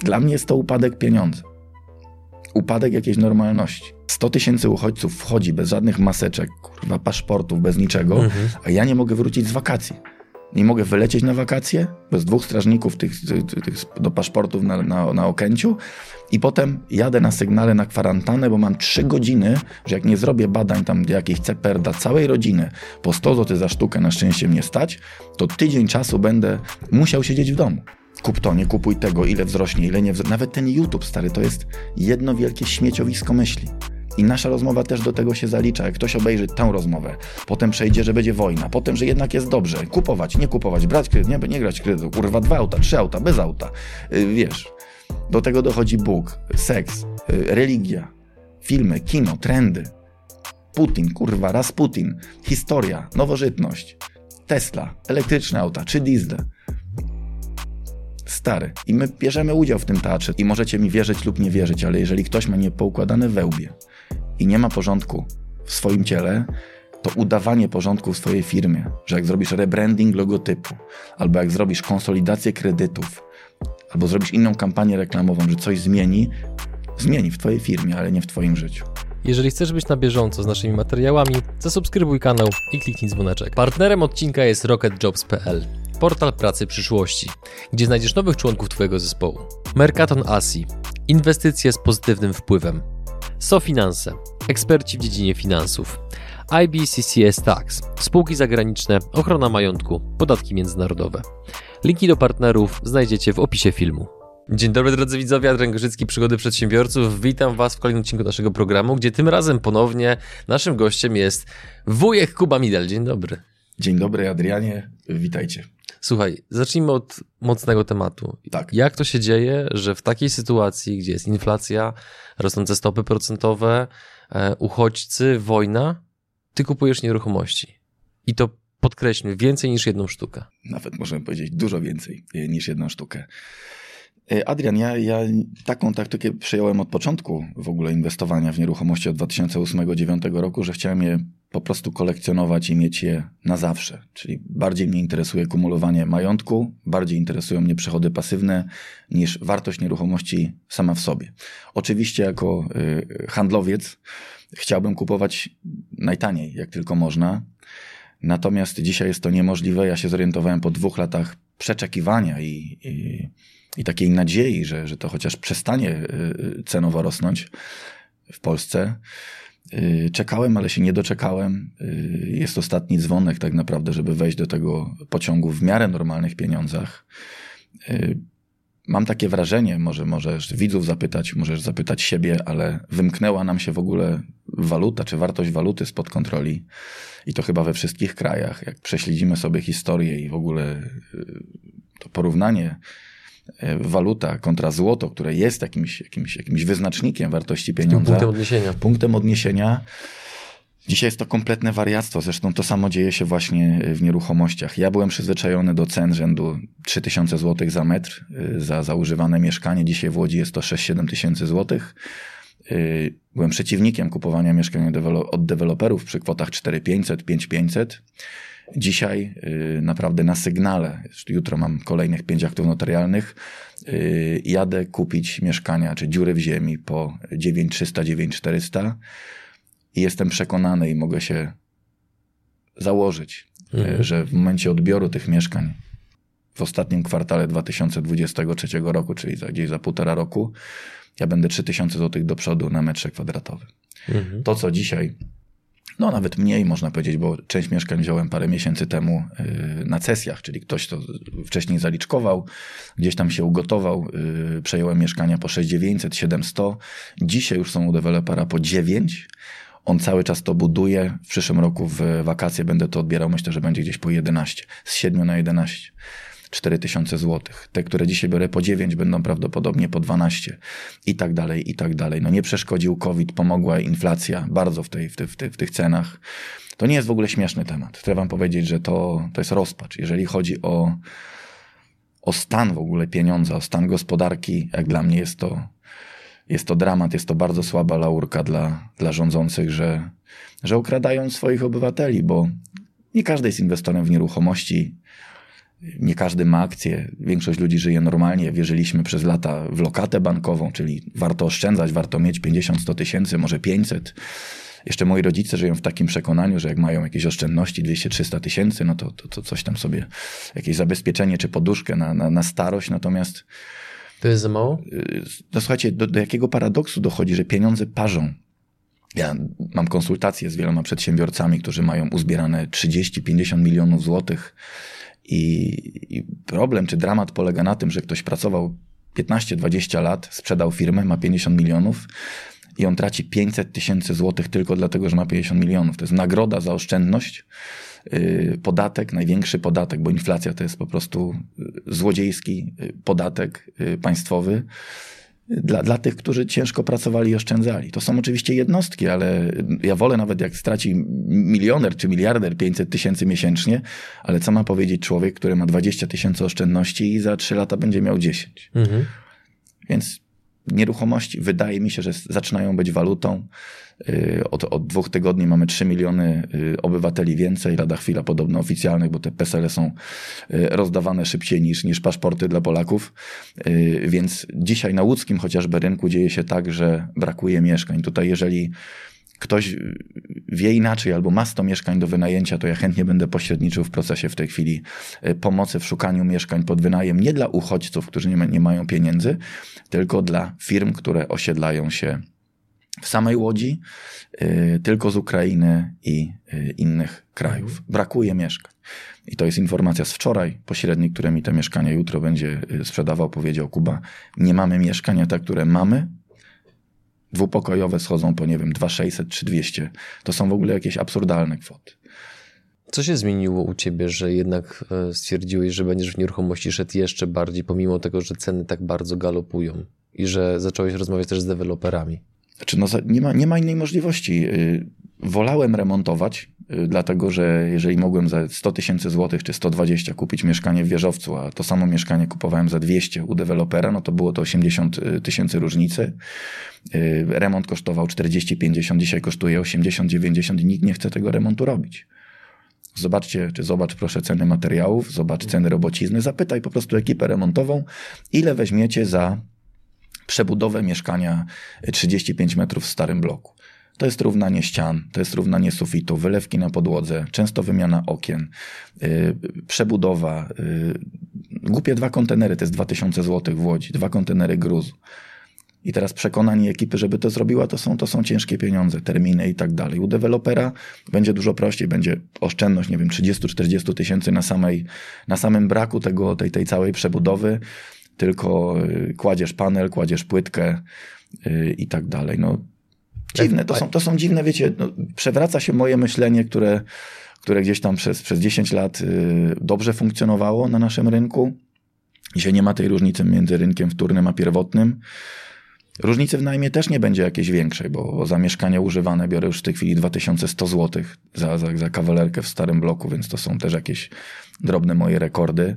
Dla mnie jest to upadek pieniądza. Upadek jakiejś normalności. 100 tysięcy uchodźców wchodzi bez żadnych maseczek, kurwa, paszportów, bez niczego, Mhm. a ja nie mogę wrócić z wakacji. Nie mogę wylecieć na wakacje bez dwóch strażników tych, tych, tych do paszportów na, na, na Okęciu i potem jadę na sygnale na kwarantannę, bo mam trzy godziny, że jak nie zrobię badań tam jakichś CPR dla całej rodziny po 100 zł za sztukę, na szczęście mnie stać, to tydzień czasu będę musiał siedzieć w domu. Kup to, nie kupuj tego, ile wzrośnie, ile nie wzrośnie. Nawet ten YouTube, stary, to jest jedno wielkie śmieciowisko myśli. I nasza rozmowa też do tego się zalicza. Jak ktoś obejrzy tę rozmowę, potem przejdzie, że będzie wojna, potem, że jednak jest dobrze. Kupować, nie kupować, brać kredyt, nie, nie grać kredytu. Kurwa, dwa auta, trzy auta, bez auta. Yy, wiesz, do tego dochodzi Bóg, seks, yy, religia, filmy, kino, trendy. Putin, kurwa, raz Putin, historia, nowożytność, Tesla, elektryczne auta czy diesle. Stary. I my bierzemy udział w tym teatrze. I możecie mi wierzyć lub nie wierzyć, ale jeżeli ktoś ma niepoukładane wełbie i nie ma porządku w swoim ciele, to udawanie porządku w swojej firmie, że jak zrobisz rebranding logotypu, albo jak zrobisz konsolidację kredytów, albo zrobisz inną kampanię reklamową, że coś zmieni, zmieni w twojej firmie, ale nie w twoim życiu. Jeżeli chcesz być na bieżąco z naszymi materiałami, zasubskrybuj kanał i kliknij dzwoneczek. Partnerem odcinka jest rocketjobs.pl, portal pracy przyszłości, gdzie znajdziesz nowych członków Twojego zespołu. Mercaton Asi, inwestycje z pozytywnym wpływem. SoFinanse, eksperci w dziedzinie finansów. IBCCS Tax, spółki zagraniczne, ochrona majątku, podatki międzynarodowe. Linki do partnerów znajdziecie w opisie filmu. Dzień dobry drodzy widzowie, Adrian Gorzycki, Przygody Przedsiębiorców. Witam Was w kolejnym odcinku naszego programu, gdzie tym razem ponownie naszym gościem jest wujek Kuba Midel. Dzień dobry. Dzień dobry, Adrianie, witajcie. Słuchaj, zacznijmy od mocnego tematu. Tak. Jak to się dzieje, że w takiej sytuacji, gdzie jest inflacja, rosnące stopy procentowe, e, uchodźcy, wojna, ty kupujesz nieruchomości? I to podkreślmy, więcej niż jedną sztukę. Nawet możemy powiedzieć dużo więcej e, niż jedną sztukę. E, Adrian, ja, ja taką taktykę przyjąłem od początku w ogóle inwestowania w nieruchomości od 2008-2009 roku, że chciałem je po prostu kolekcjonować i mieć je na zawsze. Czyli bardziej mnie interesuje kumulowanie majątku, bardziej interesują mnie przychody pasywne niż wartość nieruchomości sama w sobie. Oczywiście jako y, handlowiec chciałbym kupować najtaniej, jak tylko można. Natomiast dzisiaj jest to niemożliwe. Ja się zorientowałem po dwóch latach przeczekiwania i, i, i takiej nadziei, że, że to chociaż przestanie y, cenowo rosnąć w Polsce. Y, Czekałem, ale się nie doczekałem. Y, Jest ostatni dzwonek, tak naprawdę, żeby wejść do tego pociągu w miarę normalnych pieniądzach. Y, Mam takie wrażenie, może możesz widzów zapytać, możesz zapytać siebie, ale wymknęła nam się w ogóle waluta, czy wartość waluty spod kontroli. I to chyba we wszystkich krajach. Jak prześledzimy sobie historię i w ogóle y, to porównanie y, waluta kontra złoto, które jest jakimś, jakimś, jakimś wyznacznikiem wartości pieniądza Punktem odniesienia. punktem odniesienia. Dzisiaj jest to kompletne wariactwo. Zresztą to samo dzieje się właśnie w nieruchomościach. Ja byłem przyzwyczajony do cen rzędu 3000 zł za metr y, za, za używane mieszkanie. Dzisiaj w Łodzi jest to 6-7 tysięcy złotych. Y, Byłem przeciwnikiem kupowania mieszkań dewelo- od deweloperów przy kwotach 4500, 5500. Dzisiaj y, naprawdę na sygnale, jutro mam kolejnych pięć aktów notarialnych, y, jadę kupić mieszkania czy dziury w ziemi po 9300, 9400 i jestem przekonany i mogę się założyć, Mhm. y, że w momencie odbioru tych mieszkań w ostatnim kwartale 2023 roku, czyli za, gdzieś za półtora roku, ja będę 3000 zł do przodu na metrze kwadratowym. Mhm. To, co dzisiaj, no nawet mniej można powiedzieć, bo część mieszkań wziąłem parę miesięcy temu yy, na cesjach, czyli ktoś to wcześniej zaliczkował, gdzieś tam się ugotował, yy, przejąłem mieszkania po 6900, 700. Dzisiaj już są u dewelopera po 9. On cały czas to buduje. W przyszłym roku w wakacje będę to odbierał. Myślę, że będzie gdzieś po 11. Z 7 na 11. 4000 zł. Te, które dzisiaj biorę po 9, będą prawdopodobnie po 12 i tak dalej, i tak dalej. No nie przeszkodził COVID, pomogła inflacja bardzo w, tej, w, w, w tych cenach. To nie jest w ogóle śmieszny temat. Chcę wam powiedzieć, że to, to jest rozpacz. Jeżeli chodzi o, o stan w ogóle pieniądza, o stan gospodarki, jak dla mnie jest to, jest to dramat, jest to bardzo słaba laurka dla, dla rządzących, że, że okradają swoich obywateli, bo nie każdy jest inwestorem w nieruchomości Nie każdy ma akcje. Większość ludzi żyje normalnie. Wierzyliśmy przez lata w lokatę bankową, czyli warto oszczędzać, warto mieć 50-100 tysięcy, może 500. Jeszcze moi rodzice żyją w takim przekonaniu, że jak mają jakieś oszczędności 200-300 tysięcy, no to, to, to, coś tam sobie, jakieś zabezpieczenie czy poduszkę na, na, na starość. Natomiast. To jest za mało? Y, no słuchajcie, do, do jakiego paradoksu dochodzi, że pieniądze parzą. Ja mam konsultacje z wieloma przedsiębiorcami, którzy mają uzbierane 30-50 milionów złotych. I, I problem czy dramat polega na tym, że ktoś pracował 15-20 lat, sprzedał firmę, ma 50 milionów i on traci 500 tysięcy złotych tylko dlatego, że ma 50 milionów. To jest nagroda za oszczędność, yy, podatek, największy podatek, bo inflacja to jest po prostu yy, złodziejski yy, podatek państwowy dla, dla tych, którzy ciężko pracowali i oszczędzali. To są oczywiście jednostki, ale ja wolę nawet jak straci milioner czy miliarder 500 tysięcy miesięcznie, ale co ma powiedzieć człowiek, który ma 20 tysięcy oszczędności i za 3 lata będzie miał 10. Mhm. Więc nieruchomości wydaje mi się, że zaczynają być walutą. Y, od, od dwóch tygodni mamy 3 miliony y, obywateli więcej, lada chwila podobno oficjalnych, bo te PESEL są y, rozdawane szybciej niż, niż paszporty dla Polaków. Więc dzisiaj na łódzkim chociażby rynku dzieje się tak, że brakuje mieszkań. Tutaj jeżeli ktoś wie inaczej albo ma 100 mieszkań do wynajęcia, to ja chętnie będę pośredniczył w procesie w tej chwili e, pomocy w szukaniu mieszkań pod wynajem nie dla uchodźców, którzy nie, ma, nie mają pieniędzy, tylko dla firm, które osiedlają się w samej Łodzi, yy, tylko z Ukrainy i yy, innych krajów. Brakuje mieszkań. I to jest informacja z wczoraj. Pośrednik, który mi te mieszkania jutro będzie sprzedawał, powiedział: Kuba, nie mamy mieszkania, te, które mamy, dwupokojowe schodzą po, nie wiem, 2600 czy 200. To są w ogóle jakieś absurdalne kwoty. Co się zmieniło u ciebie, że jednak e, stwierdziłeś, że będziesz w nieruchomości szedł jeszcze bardziej, pomimo tego, że ceny tak bardzo galopują i że zacząłeś rozmawiać też z deweloperami? Znaczy, no, nie, ma, nie ma innej możliwości. Y, wolałem remontować, y, dlatego że jeżeli mogłem za 100 tysięcy złotych czy 120 kupić mieszkanie w wieżowcu, a to samo mieszkanie kupowałem za 200 u dewelopera, no to było to 80 y, tysięcy różnicy. Remont kosztował 40-50, dzisiaj kosztuje 80-90 i nikt nie chce tego remontu robić. Zobaczcie, czy zobacz proszę ceny materiałów, zobacz ceny robocizny, zapytaj po prostu ekipę remontową, ile weźmiecie za przebudowę mieszkania 35 metrów w starym bloku. To jest równanie ścian, to jest równanie sufitu, wylewki na podłodze, często wymiana okien, yy, przebudowa. Yy, głupie dwa kontenery, to jest 2000 zł w Łodzi, dwa kontenery gruzu. I teraz przekonanie ekipy, żeby to zrobiła, to są, to są ciężkie pieniądze, terminy i tak dalej. U dewelopera będzie dużo prościej, będzie oszczędność, nie wiem, 30-40 tysięcy na, samej, na samym braku tego, tej, tej całej przebudowy tylko y, kładziesz panel, kładziesz płytkę y, i tak dalej. No, dziwne, to są, to są dziwne, wiecie, no, przewraca się moje myślenie, które, które gdzieś tam przez, przez 10 lat y, dobrze funkcjonowało na naszym rynku. Dzisiaj nie ma tej różnicy między rynkiem wtórnym a pierwotnym. Różnicy w najmie też nie będzie jakiejś większej, bo za mieszkania używane biorę już w tej chwili 2100 zł za, za, za kawalerkę w starym bloku, więc to są też jakieś drobne moje rekordy.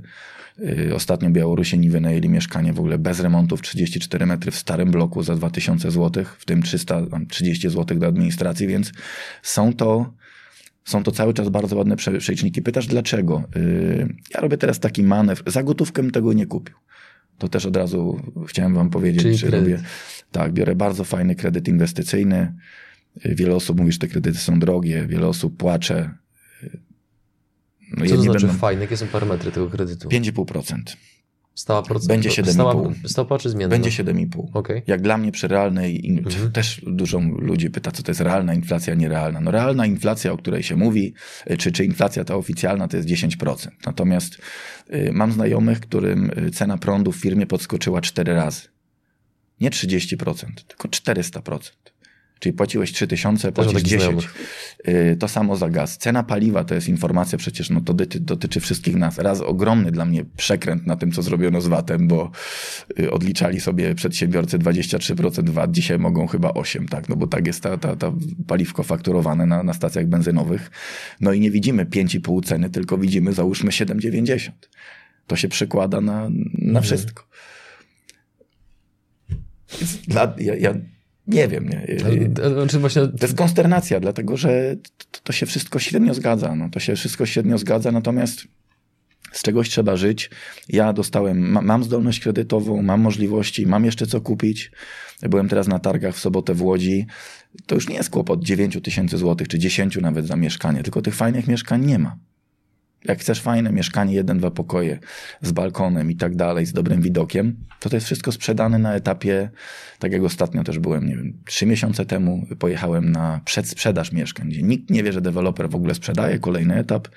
Y, ostatnio Białorusini wynajęli mieszkanie w ogóle bez remontów 34 metry w starym bloku za 2000 zł, w tym 330 zł do administracji, więc są to, są to cały czas bardzo ładne przeliczniki. Pytasz dlaczego? Y, ja robię teraz taki manewr. Za gotówkę bym tego nie kupił. To też od razu chciałem wam powiedzieć, Czyli że robię. Tak, biorę bardzo fajny kredyt inwestycyjny. Y, wiele osób mówi, że te kredyty są drogie, wiele osób płacze no Co to znaczy będą... fajne? Jakie są parametry tego kredytu? 5,5%. Stała procent. Będzie 7,5. Stała, stała czy zmienna? Będzie 7,5. Okay. Jak dla mnie przy realnej, mhm. też dużo ludzi pyta, co to jest realna inflacja, nierealna. No realna inflacja, o której się mówi, y, czy, czy inflacja ta oficjalna, to jest 10%. Natomiast y, mam znajomych, którym y, cena prądu w firmie podskoczyła 4 razy. Nie 30%, tylko 400%. Czyli płaciłeś 3000, płacisz 10. Y, to samo za gaz. Cena paliwa to jest informacja przecież, no to dotyczy, dotyczy wszystkich nas. Raz ogromny dla mnie przekręt na tym, co zrobiono z VAT-em, bo y, odliczali sobie przedsiębiorcy 23% VAT, dzisiaj mogą chyba 8, tak? No bo tak jest ta, ta, ta paliwko fakturowane na, na stacjach benzynowych. No i nie widzimy 5,5 ceny, tylko widzimy załóżmy 7,90. To się przekłada na, na mhm. wszystko. Dla, ja, ja nie wiem. Nie. Znaczy właśnie... To jest konsternacja, dlatego że to, to, się wszystko średnio zgadza. No, to się wszystko średnio zgadza, natomiast z czegoś trzeba żyć. Ja dostałem, ma, mam zdolność kredytową, mam możliwości, mam jeszcze co kupić. Byłem teraz na targach w sobotę w Łodzi. To już nie jest kłopot 9 tysięcy złotych, czy 10 nawet za mieszkanie, tylko tych fajnych mieszkań nie ma. Jak chcesz fajne mieszkanie, jeden, dwa pokoje z balkonem i tak dalej, z dobrym widokiem, to to jest wszystko sprzedane na etapie, tak jak ostatnio też byłem, nie wiem, trzy miesiące temu pojechałem na przedsprzedaż mieszkań, gdzie nikt nie wie, że deweloper w ogóle sprzedaje, kolejny etap,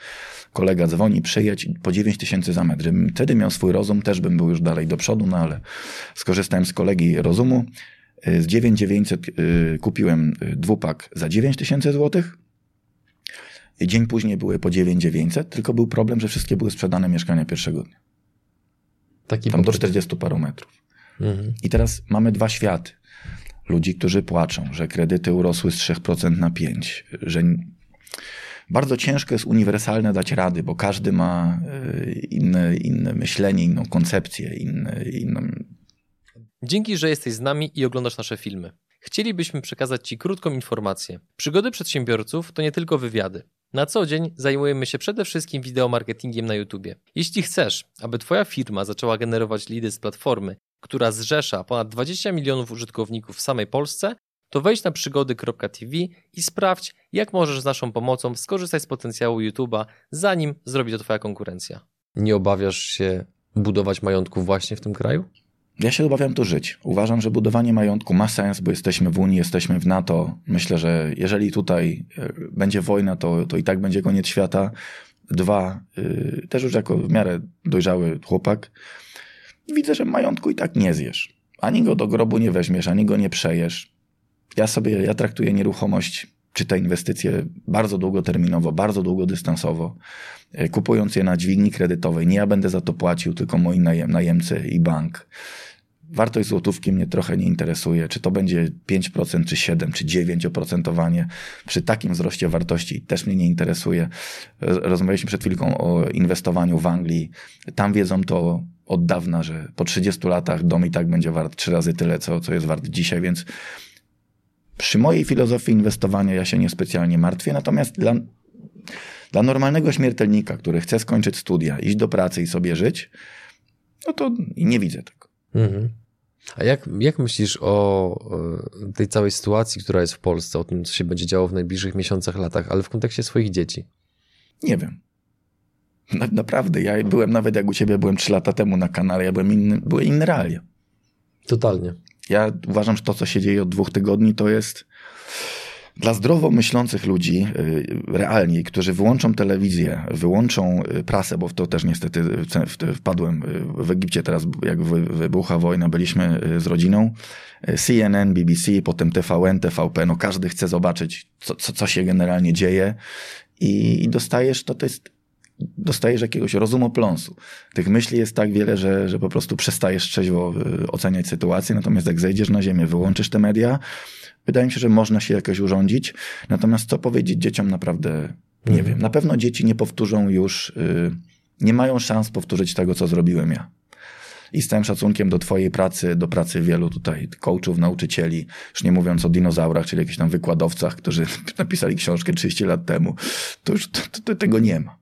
kolega dzwoni, przyjedź po 9 tysięcy za metr. Wtedy miał swój rozum, też bym był już dalej do przodu, no ale skorzystałem z kolegi rozumu, z 9900 y, kupiłem y, dwupak za 9 tysięcy złotych, Dzień później były po 9900, tylko był problem, że wszystkie były sprzedane mieszkania pierwszego dnia. Taki Tam do 40 paru metrów. Mhm. I teraz mamy dwa światy. Ludzi, którzy płaczą, że kredyty urosły z 3% na 5%, że bardzo ciężko jest uniwersalne dać rady, bo każdy ma e, inne, inne myślenie, inną koncepcję, inne, inną. Dzięki, że jesteś z nami i oglądasz nasze filmy. Chcielibyśmy przekazać Ci krótką informację. Przygody przedsiębiorców to nie tylko wywiady. Na co dzień zajmujemy się przede wszystkim wideomarketingiem na YouTube. Jeśli chcesz, aby Twoja firma zaczęła generować lidy z platformy, która zrzesza ponad 20 milionów użytkowników w samej Polsce, to wejdź na przygody.tv i sprawdź, jak możesz z naszą pomocą skorzystać z potencjału YouTube'a, zanim zrobi to Twoja konkurencja. Nie obawiasz się budować majątku właśnie w tym kraju? Ja się obawiam tu żyć. Uważam, że budowanie majątku ma sens, bo jesteśmy w Unii, jesteśmy w NATO. Myślę, że jeżeli tutaj e, będzie wojna, to, to i tak będzie koniec świata. Dwa, yy, też już jako w miarę dojrzały chłopak, widzę, że majątku i tak nie zjesz. Ani go do grobu nie weźmiesz, ani go nie przejesz. Ja sobie, ja traktuję nieruchomość, czy te inwestycje bardzo długoterminowo, bardzo długodystansowo, e, kupując je na dźwigni kredytowej. Nie ja będę za to płacił, tylko moi najem, najemcy i bank. Wartość złotówki mnie trochę nie interesuje. Czy to będzie 5%, czy 7%, czy 9% oprocentowanie przy takim wzroście wartości też mnie nie interesuje. Rozmawialiśmy przed chwilką o inwestowaniu w Anglii. Tam wiedzą to od dawna, że po 30 latach dom i tak będzie wart trzy razy tyle, co, co jest wart dzisiaj, więc przy mojej filozofii inwestowania ja się niespecjalnie martwię, natomiast dla, dla normalnego śmiertelnika, który chce skończyć studia, iść do pracy i sobie żyć, no to nie widzę tego. Mhm. A jak, jak myślisz o tej całej sytuacji, która jest w Polsce, o tym, co się będzie działo w najbliższych miesiącach, latach, ale w kontekście swoich dzieci? Nie wiem. Na, naprawdę, ja byłem nawet jak u ciebie byłem trzy lata temu na kanale, ja byłem inny, były inne realia. Totalnie. Ja uważam, że to, co się dzieje od dwóch tygodni, to jest dla zdrowo myślących ludzi, y, realnie, którzy wyłączą telewizję, wyłączą y, prasę, bo w to też niestety wpadłem y, w Egipcie teraz, jak wybucha wojna, byliśmy z rodziną. CNN, BBC, potem TVN, TVP, no każdy chce zobaczyć, co, co, co się generalnie dzieje i, i dostajesz, to, to jest dostajesz jakiegoś rozumopląsu. Tych myśli jest tak wiele, że, że po prostu przestajesz trzeźwo oceniać sytuację, natomiast jak zejdziesz na ziemię, wyłączysz te media, Wydaje mi się, że można się jakoś urządzić. Natomiast co powiedzieć dzieciom, naprawdę nie mhm. wiem. Na pewno dzieci nie powtórzą już, y, nie mają szans powtórzyć tego, co zrobiłem ja. I z całym szacunkiem do Twojej pracy, do pracy wielu tutaj coachów, nauczycieli, już nie mówiąc o dinozaurach, czyli jakichś tam wykładowcach, którzy napisali książkę 30 lat temu, to już to, to, tego nie ma.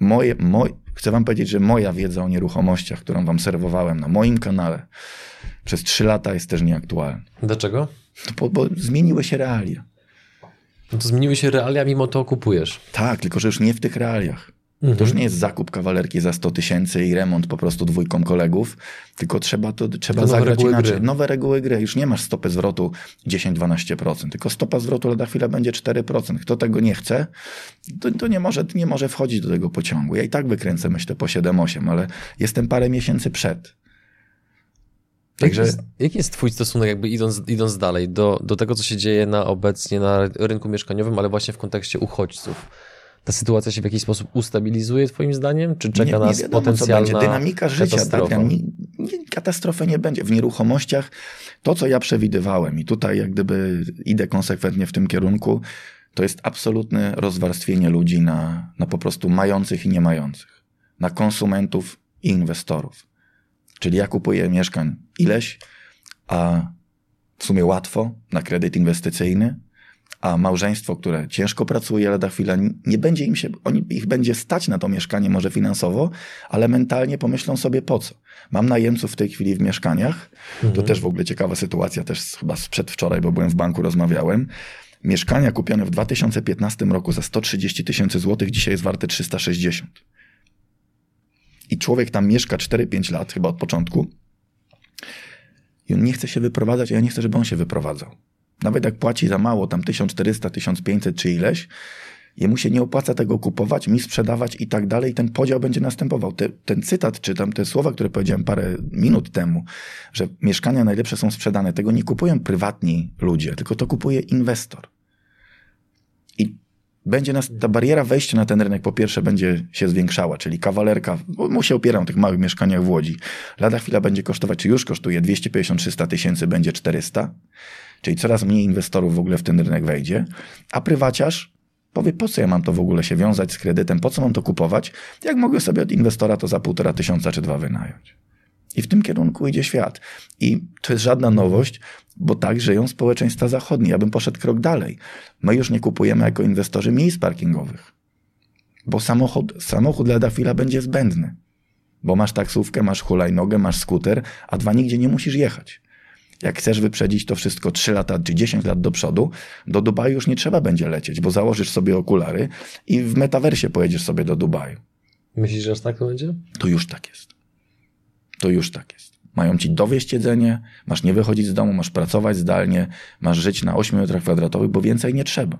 Moje, moj, chcę Wam powiedzieć, że moja wiedza o nieruchomościach, którą Wam serwowałem na moim kanale przez 3 lata jest też nieaktualna. Dlaczego? Bo, bo zmieniły się realia. No to zmieniły się realia, mimo to kupujesz. Tak, tylko że już nie w tych realiach. Mhm. To już nie jest zakup kawalerki za 100 tysięcy i remont po prostu dwójką kolegów, tylko trzeba to trzeba to zagrać inaczej. Gry. Nowe reguły gry. Już nie masz stopy zwrotu 10-12%, tylko stopa zwrotu lada chwilę będzie 4%. Kto tego nie chce, to, to, nie, może, nie może wchodzić do tego pociągu. Ja i tak wykręcę myślę po 7-8, ale jestem parę miesięcy przed. Także... Jaki, jest, jest twój stosunek, jakby idąc, idąc dalej, do, do tego, co się dzieje na obecnie na rynku mieszkaniowym, ale właśnie w kontekście uchodźców? Ta sytuacja się w jakiś sposób ustabilizuje twoim zdaniem? Czy czeka nie, nie nas wiadomo, potencjalna co będzie. Dynamika życia, katastrofa? tak? Katastrofy nie będzie. W nieruchomościach to, co ja przewidywałem i tutaj jak gdyby idę konsekwentnie w tym kierunku, to jest absolutne rozwarstwienie ludzi na, na po prostu mających i nie mających. Na konsumentów i inwestorów. Czyli ja kupuję mieszkań ileś, a w sumie łatwo na kredyt inwestycyjny, a małżeństwo, które ciężko pracuje, lada chwila nie będzie im się, oni, ich będzie stać na to mieszkanie może finansowo, ale mentalnie pomyślą sobie po co. Mam najemców w tej chwili w mieszkaniach, mhm. to też w ogóle ciekawa sytuacja, też chyba sprzed wczoraj, bo byłem w banku, rozmawiałem. Mieszkania kupione w 2015 roku za 130 tysięcy złotych dzisiaj jest warte 360. I człowiek tam mieszka 4-5 lat, chyba od początku, i on nie chce się wyprowadzać, a ja nie chcę, żeby on się wyprowadzał. Nawet jak płaci za mało, tam 1400, 1500 czy ileś, jemu się nie opłaca tego kupować, mi sprzedawać i tak dalej, ten podział będzie następował. Te, ten cytat, czy tam te słowa, które powiedziałem parę minut temu, że mieszkania najlepsze są sprzedane, tego nie kupują prywatni ludzie, tylko to kupuje inwestor. I będzie nas, ta bariera wejścia na ten rynek po pierwsze będzie się zwiększała, czyli kawalerka, bo mu się opieram tych małych mieszkaniach w Łodzi, lada chwila będzie kosztować, czy już kosztuje 250-300 tysięcy, będzie 400, czyli coraz mniej inwestorów w ogóle w ten rynek wejdzie, a prywaciarz powie, po co ja mam to w ogóle się wiązać z kredytem, po co mam to kupować, jak mogę sobie od inwestora to za półtora tysiąca czy dwa wynająć. I w tym kierunku idzie świat. I to jest żadna nowość, bo tak żyją społeczeństwa zachodnie. Ja bym poszedł krok dalej. My już nie kupujemy jako inwestorzy miejsc parkingowych, bo samochód, samochód lada chwila będzie zbędny. Bo masz taksówkę, masz hulajnogę, masz skuter, a dwa nigdzie nie musisz jechać. Jak chcesz wyprzedzić to wszystko 3 lata czy 10 lat do przodu, do Dubaju już nie trzeba będzie lecieć, bo założysz sobie okulary i w metaversie pojedziesz sobie do Dubaju. Myślisz, że aż tak to będzie? To już tak jest. To już tak jest. Mają ci dowieść jedzenie, masz nie wychodzić z domu, masz pracować zdalnie, masz żyć na 8 metrach kwadratowych, bo więcej nie trzeba.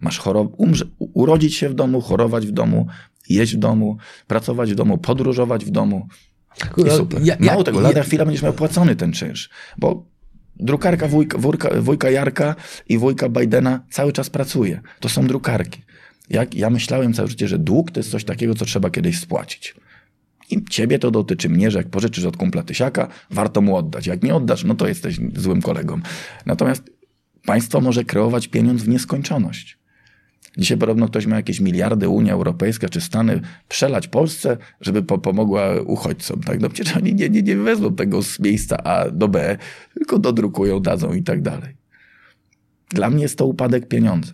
Masz chorob- umrze- urodzić się w domu, chorować w domu, jeść w domu, pracować w domu, podróżować w domu. I super. Ja, ja, Mało tego, lada ja, chwila będziesz miał płacony ten czynsz, bo drukarka wujka, wujka, wujka Jarka i wujka Bidena cały czas pracuje. To są drukarki. Jak, ja myślałem całe życie, że dług to jest coś takiego, co trzeba kiedyś spłacić. I ciebie to dotyczy mnie, że jak pożyczysz od kumpla tysiaka, warto mu oddać. Jak nie oddasz, no to jesteś złym kolegą. Natomiast państwo może kreować pieniądz w nieskończoność. Dzisiaj podobno ktoś ma jakieś miliardy, Unia Europejska czy Stany, przelać Polsce, żeby po pomogła uchodźcom. Tak? No przecież oni nie, nie, nie wezmą tego z miejsca A do B, tylko dodrukują, dadzą i tak dalej. Dla mnie jest to upadek pieniądza.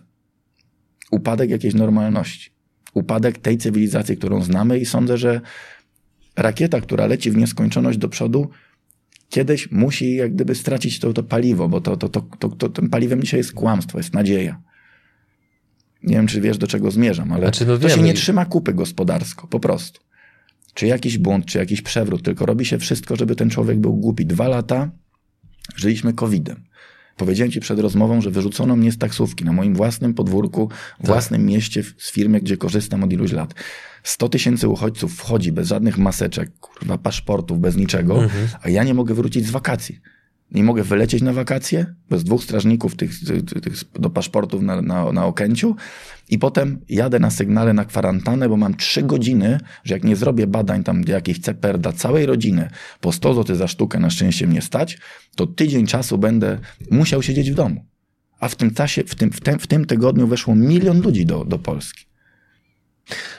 Upadek jakiejś normalności. Upadek tej cywilizacji, którą znamy i sądzę, że rakieta, która leci w nieskończoność do przodu, kiedyś musi jak gdyby stracić to, to paliwo, bo to, to, to, to, to tym paliwem dzisiaj jest kłamstwo, jest nadzieja. Nie wiem, czy wiesz, do czego zmierzam, ale znaczy, no to się nie trzyma kupy gospodarsko, po prostu. Czy jakiś błąd, czy jakiś przewrót, tylko robi się wszystko, żeby ten człowiek był głupi. Dwa lata żyliśmy COVID-em. Powiedziałem ci przed rozmową, że wyrzucono mnie z taksówki na moim własnym podwórku, tak. własnym mieście, z firmy, gdzie korzystam od iluś lat. 100 tysięcy uchodźców wchodzi bez żadnych maseczek, kurwa, paszportów, bez niczego, mhm. a ja nie mogę wrócić z wakacji. Nie mogę wylecieć na wakacje bez dwóch strażników tych, tych, tych do paszportów na, na, na Okęciu i potem jadę na sygnale na kwarantannę, bo mam trzy godziny, że jak nie zrobię badań tam jakiejś CPR dla całej rodziny po 100 zł za sztukę, na szczęście mnie stać, to tydzień czasu będę musiał siedzieć w domu. A w tym czasie, w tym, w tym, w tym tygodniu weszło milion ludzi do, do Polski.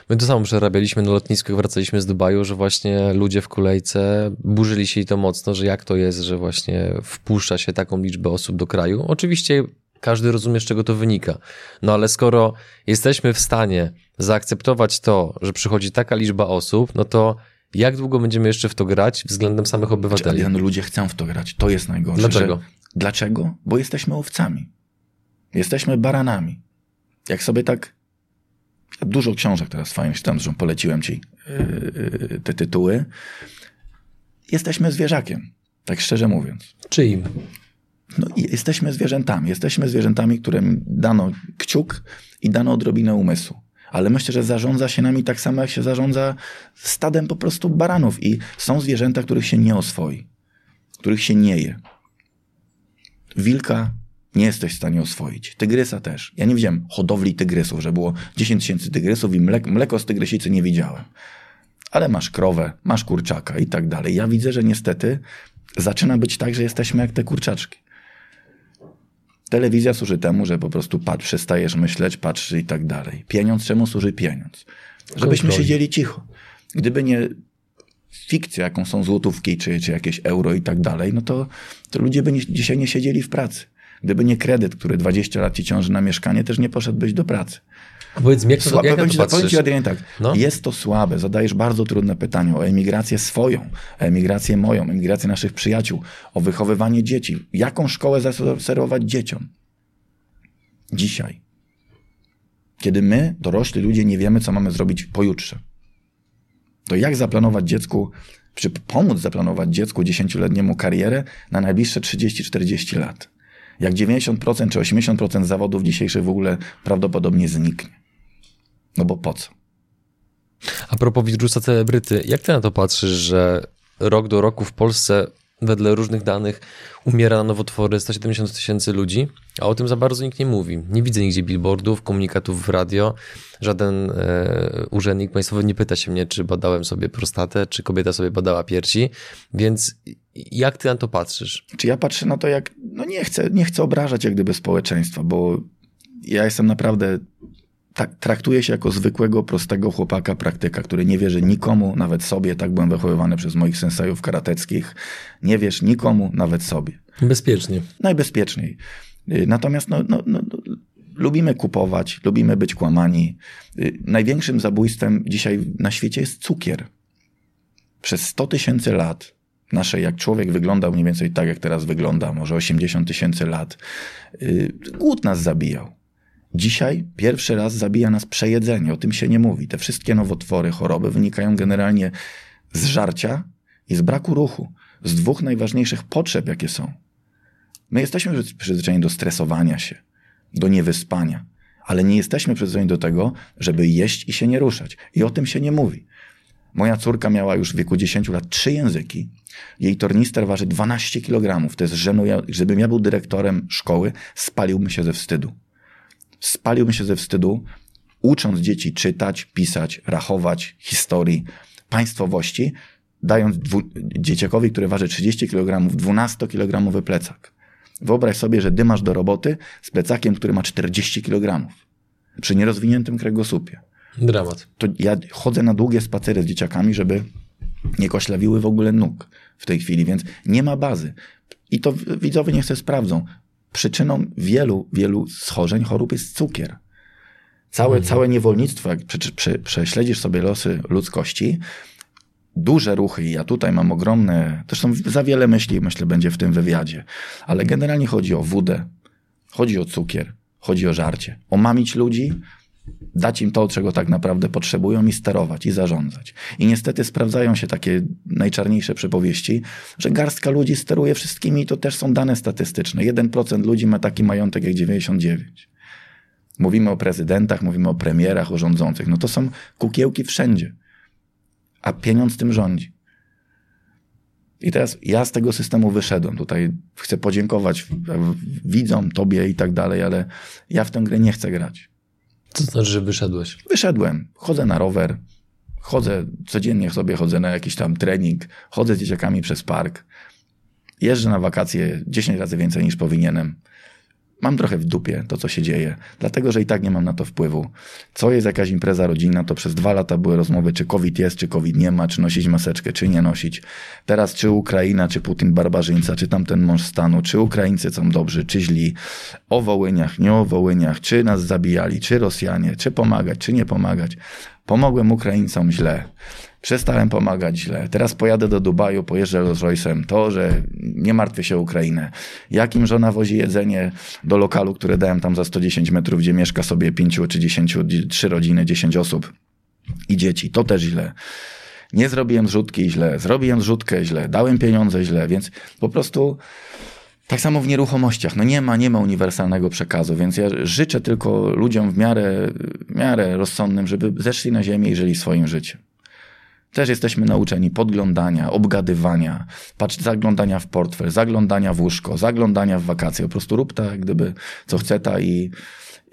My to samo przerabialiśmy na lotnisku, jak wracaliśmy z Dubaju, że właśnie ludzie w kolejce burzyli się i to mocno, że jak to jest, że właśnie wpuszcza się taką liczbę osób do kraju. Oczywiście każdy rozumie, z czego to wynika. No ale skoro jesteśmy w stanie zaakceptować to, że przychodzi taka liczba osób, no to jak długo będziemy jeszcze w to grać względem samych obywateli? Znaczy, ludzie chcą w to grać. To jest najgorsze. Dlaczego? Że... Dlaczego? Bo jesteśmy owcami. Jesteśmy baranami. Jak sobie tak Dużo książek teraz fajnych czytam, zresztą poleciłem ci yy, te tytuły. Jesteśmy zwierzakiem, tak szczerze mówiąc. Czyim? No, jesteśmy zwierzętami. Jesteśmy zwierzętami, którym dano kciuk i dano odrobinę umysłu. Ale myślę, że zarządza się nami tak samo, jak się zarządza stadem po prostu baranów. I są zwierzęta, których się nie oswoi, których się nie je. Wilka nie jesteś w stanie oswoić. Tygrysa też. Ja nie widziałem hodowli tygrysów, że było 10 tysięcy tygrysów i mleko, mleko z tygrysicy nie widziałem. Ale masz krowę, masz kurczaka i tak dalej. Ja widzę, że niestety zaczyna być tak, że jesteśmy jak te kurczaczki. Telewizja służy temu, że po prostu patrz, przestajesz myśleć, patrzy i tak dalej. Pieniądz, czemu służy pieniądz? Żebyśmy Kontroli. siedzieli cicho. Gdyby nie fikcja, jaką są złotówki, czy, czy jakieś euro i tak dalej, no to, to ludzie by nie, dzisiaj nie siedzieli w pracy. Gdyby nie kredyt, który 20 lat ci ciąży na mieszkanie, też nie poszedłbyś do pracy. A powiedz mi, jak, to, Słabe, jak powiem to powiem ci? Adrian, tak, No. jest to słabe, zadajesz bardzo trudne pytania o emigrację swoją, o emigrację moją, emigrację naszych przyjaciół, o wychowywanie dzieci. Jaką szkołę zaserwować dzieciom? Dzisiaj. Kiedy my, dorośli ludzie, nie wiemy, co mamy zrobić pojutrze. To jak zaplanować dziecku, czy pomóc zaplanować dziecku dziesięcioletniemu karierę na najbliższe 30-40 lat? Jak 90% czy 80% zawodów dzisiejszych w ogóle prawdopodobnie zniknie. No bo po co? A propos wirusa celebryty, jak ty na to patrzysz, że rok do roku w Polsce wedle różnych danych umiera na nowotwory 170 tysięcy ludzi, a o tym za bardzo nikt nie mówi. Nie widzę nigdzie billboardów, komunikatów w radio. Żaden e, urzędnik państwowy nie pyta się mnie, czy badałem sobie prostatę, czy kobieta sobie badała piersi. Więc jak ty na to patrzysz? Czy ja patrzę na to jak, no nie chcę, nie chcę obrażać jak gdyby społeczeństwa, bo ja jestem naprawdę, tak, traktuję się jako zwykłego, prostego chłopaka, praktyka, który nie wierzy nikomu, nawet sobie, tak byłem wychowywany przez moich sensejów karateckich, nie wiesz nikomu, nawet sobie. Bezpiecznie. Najbezpieczniej. Y, Natomiast no, no, no, no, lubimy kupować, lubimy być kłamani. Y, Największym zabójstwem dzisiaj na świecie jest cukier. Przez 100 tysięcy lat naszej, jak człowiek wyglądał mniej więcej tak, jak teraz wygląda, może 80 tysięcy lat, y, głód nas zabijał. Dzisiaj pierwszy raz zabija nas przejedzenie, o tym się nie mówi. Te wszystkie nowotwory, choroby wynikają generalnie z żarcia i z braku ruchu, z dwóch najważniejszych potrzeb, jakie są. My jesteśmy przyz- przyzwyczajeni do stresowania się, do niewyspania, ale nie jesteśmy przyzwyczajeni do tego, żeby jeść i się nie ruszać. I o tym się nie mówi. Moja córka miała już w wieku 10 lat trzy języki. Jej tornister waży 12 kg. To jest żenujące. Gdybym ja był dyrektorem szkoły, spaliłbym się ze wstydu. Spaliłbym się ze wstydu, ucząc dzieci czytać, pisać, rachować, historii, państwowości, dając dwu, dzieciakowi, który waży 30 kg, 12-kilogramowy plecak. Wyobraź sobie, że dymasz do roboty z plecakiem, który ma 40 kg. Przy nierozwiniętym kręgosłupie Dramat. to ja chodzę na długie spacery z dzieciakami, żeby nie koślawiły w ogóle nóg w tej chwili, więc nie ma bazy. I to widzowie niech sobie sprawdzą. Przyczyną wielu, wielu schorzeń, chorób jest cukier. Całe, całe niewolnictwo, jak prze, prze, prześledzisz sobie losy ludzkości, duże ruchy, i ja tutaj mam ogromne, zresztą za wiele myśli, myślę, będzie w tym wywiadzie, ale generalnie chodzi o wódę, chodzi o cukier, chodzi o żarcie. Omamić ludzi, dać im to, czego tak naprawdę potrzebują i sterować, i zarządzać. I niestety sprawdzają się takie najczarniejsze przypowieści, że garstka ludzi steruje wszystkimi i to też są dane statystyczne. 1% ludzi ma taki majątek jak 99. Mówimy o prezydentach, mówimy o premierach, o rządzących. No to są kukiełki wszędzie. A pieniądz tym rządzi. I teraz ja z tego systemu wyszedłem. Tutaj chcę podziękować widzom, tobie i tak dalej, ale ja w tę grę nie chcę grać. Co to znaczy, że wyszedłeś? Wyszedłem, chodzę na rower, chodzę, codziennie sobie chodzę na jakiś tam trening, chodzę z dzieciakami przez park, jeżdżę na wakacje 10 razy więcej niż powinienem. Mam trochę w dupie to, co się dzieje, dlatego że i tak nie mam na to wpływu. Co jest jakaś impreza rodzinna, to przez dwa lata były rozmowy, czy COVID jest, czy COVID nie ma, czy nosić maseczkę, czy nie nosić. Teraz czy Ukraina, czy Putin barbarzyńca, czy tamten mąż stanu, czy Ukraińcy są dobrzy, czy źli. O Wołyniach, nie o Wołyniach, czy nas zabijali, czy Rosjanie, czy pomagać, czy nie pomagać. Pomogłem Ukraińcom źle. Przestałem pomagać źle. Teraz pojadę do Dubaju, pojeżdżę Rolls Royce'em. To, że nie martwię się o Ukrainę. Jakim żona wozi jedzenie do lokalu, które dałem tam za 110 metrów, gdzie mieszka sobie 5 czy 10, 3 rodziny, 10 osób i dzieci. To też źle. Nie zrobiłem zrzutki źle, zrobiłem zrzutkę źle, dałem pieniądze źle, więc po prostu tak samo w nieruchomościach. No nie ma, nie ma uniwersalnego przekazu, więc ja życzę tylko ludziom w miarę, w miarę rozsądnym, żeby zeszli na ziemię i żyli swoim życiem. Też jesteśmy nauczeni podglądania, obgadywania, patrz, zaglądania w portfel, zaglądania w łóżko, zaglądania w wakacje. Po prostu rób tak, gdyby co chce ta i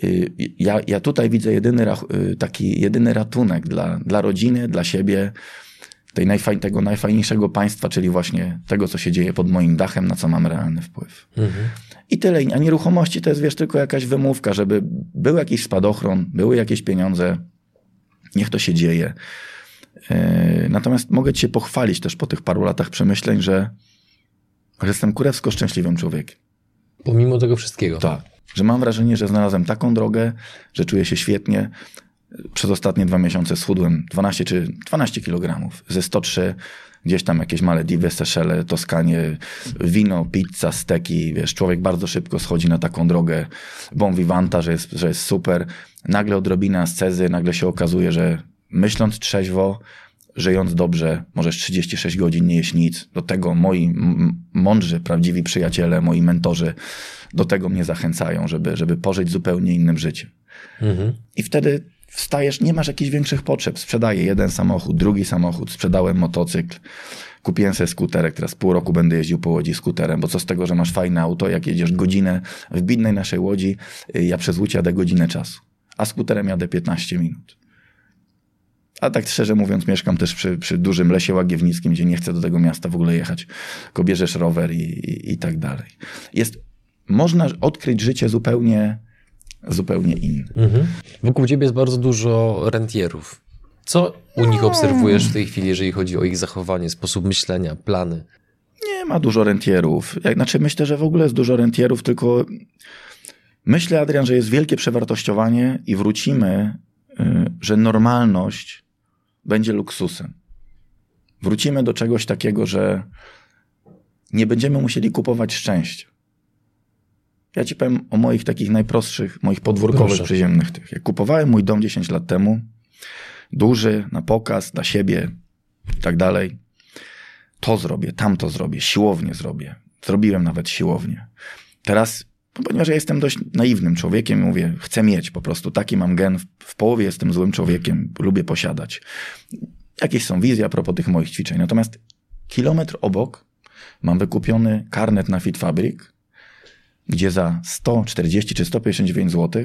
y, ja, ja tutaj widzę jedyny, y, taki jedyny ratunek dla, dla rodziny, dla siebie, tej najfaj, tego najfajniejszego państwa, czyli właśnie tego, co się dzieje pod moim dachem, na co mam realny wpływ. I tyle. A nieruchomości to jest, wiesz, tylko jakaś wymówka, żeby był jakiś spadochron, były jakieś pieniądze, niech to się dzieje. Yy, Natomiast mogę ci się pochwalić też po tych paru latach przemyśleń, że, że jestem kurewsko szczęśliwym człowiekiem. Pomimo tego wszystkiego. Tak. Że mam wrażenie, że znalazłem taką drogę, że czuję się świetnie. Przez ostatnie dwa miesiące schudłem 12 czy 12 kg. Ze 103 gdzieś tam jakieś Malediwy, Seszele, Toskanie, wino, pizza, steki, wiesz, człowiek bardzo szybko schodzi na taką drogę bon vivanta, że jest, że jest super. Nagle odrobina ascezy, nagle się okazuje, że myśląc trzeźwo, żyjąc dobrze, możesz 36 godzin nie jeść nic. Do tego moi mądrzy, prawdziwi przyjaciele, moi mentorzy do tego mnie zachęcają, żeby, żeby pożyć zupełnie innym życiem. Mhm. I wtedy wstajesz, nie masz jakichś większych potrzeb. Sprzedaję jeden samochód, drugi samochód, sprzedałem motocykl, kupiłem sobie skuterek, teraz pół roku będę jeździł po łodzi skuterem, bo co z tego, że masz fajne auto, jak jedziesz godzinę w bidnej naszej łodzi, y, ja przez Łódź jadę godzinę czasu, a skuterem jadę 15 minut. A tak szczerze mówiąc, mieszkam też przy, przy dużym lesie łagiewnickim, gdzie nie chcę do tego miasta w ogóle jechać. Tylko bierzesz rower i, i, i tak dalej. Jest, można odkryć życie zupełnie zupełnie inny. Mhm. Wokół ciebie jest bardzo dużo rentierów. Co u nich obserwujesz w tej chwili, jeżeli chodzi o ich zachowanie, sposób myślenia, plany? Nie ma dużo rentierów. Jak, znaczy myślę, że w ogóle jest dużo rentierów, tylko myślę, Adrian, że jest wielkie przewartościowanie i wrócimy, y, że normalność będzie luksusem. Wrócimy do czegoś takiego, że nie będziemy musieli kupować szczęścia. Ja ci powiem o moich takich najprostszych, moich podwórkowych Proszę. przyziemnych tych. Jak kupowałem mój dom 10 lat temu, duży, na pokaz, dla siebie i tak dalej, to zrobię, tamto zrobię, siłownię zrobię. Zrobiłem nawet siłownię. Teraz, no ponieważ ja jestem dość naiwnym człowiekiem, mówię, chcę mieć po prostu, taki mam gen, w, połowie jestem złym człowiekiem, lubię posiadać. Jakieś są wizje a propos tych moich ćwiczeń. Natomiast kilometr obok mam wykupiony karnet na Fit Fabric, gdzie za 140 czy 159 zł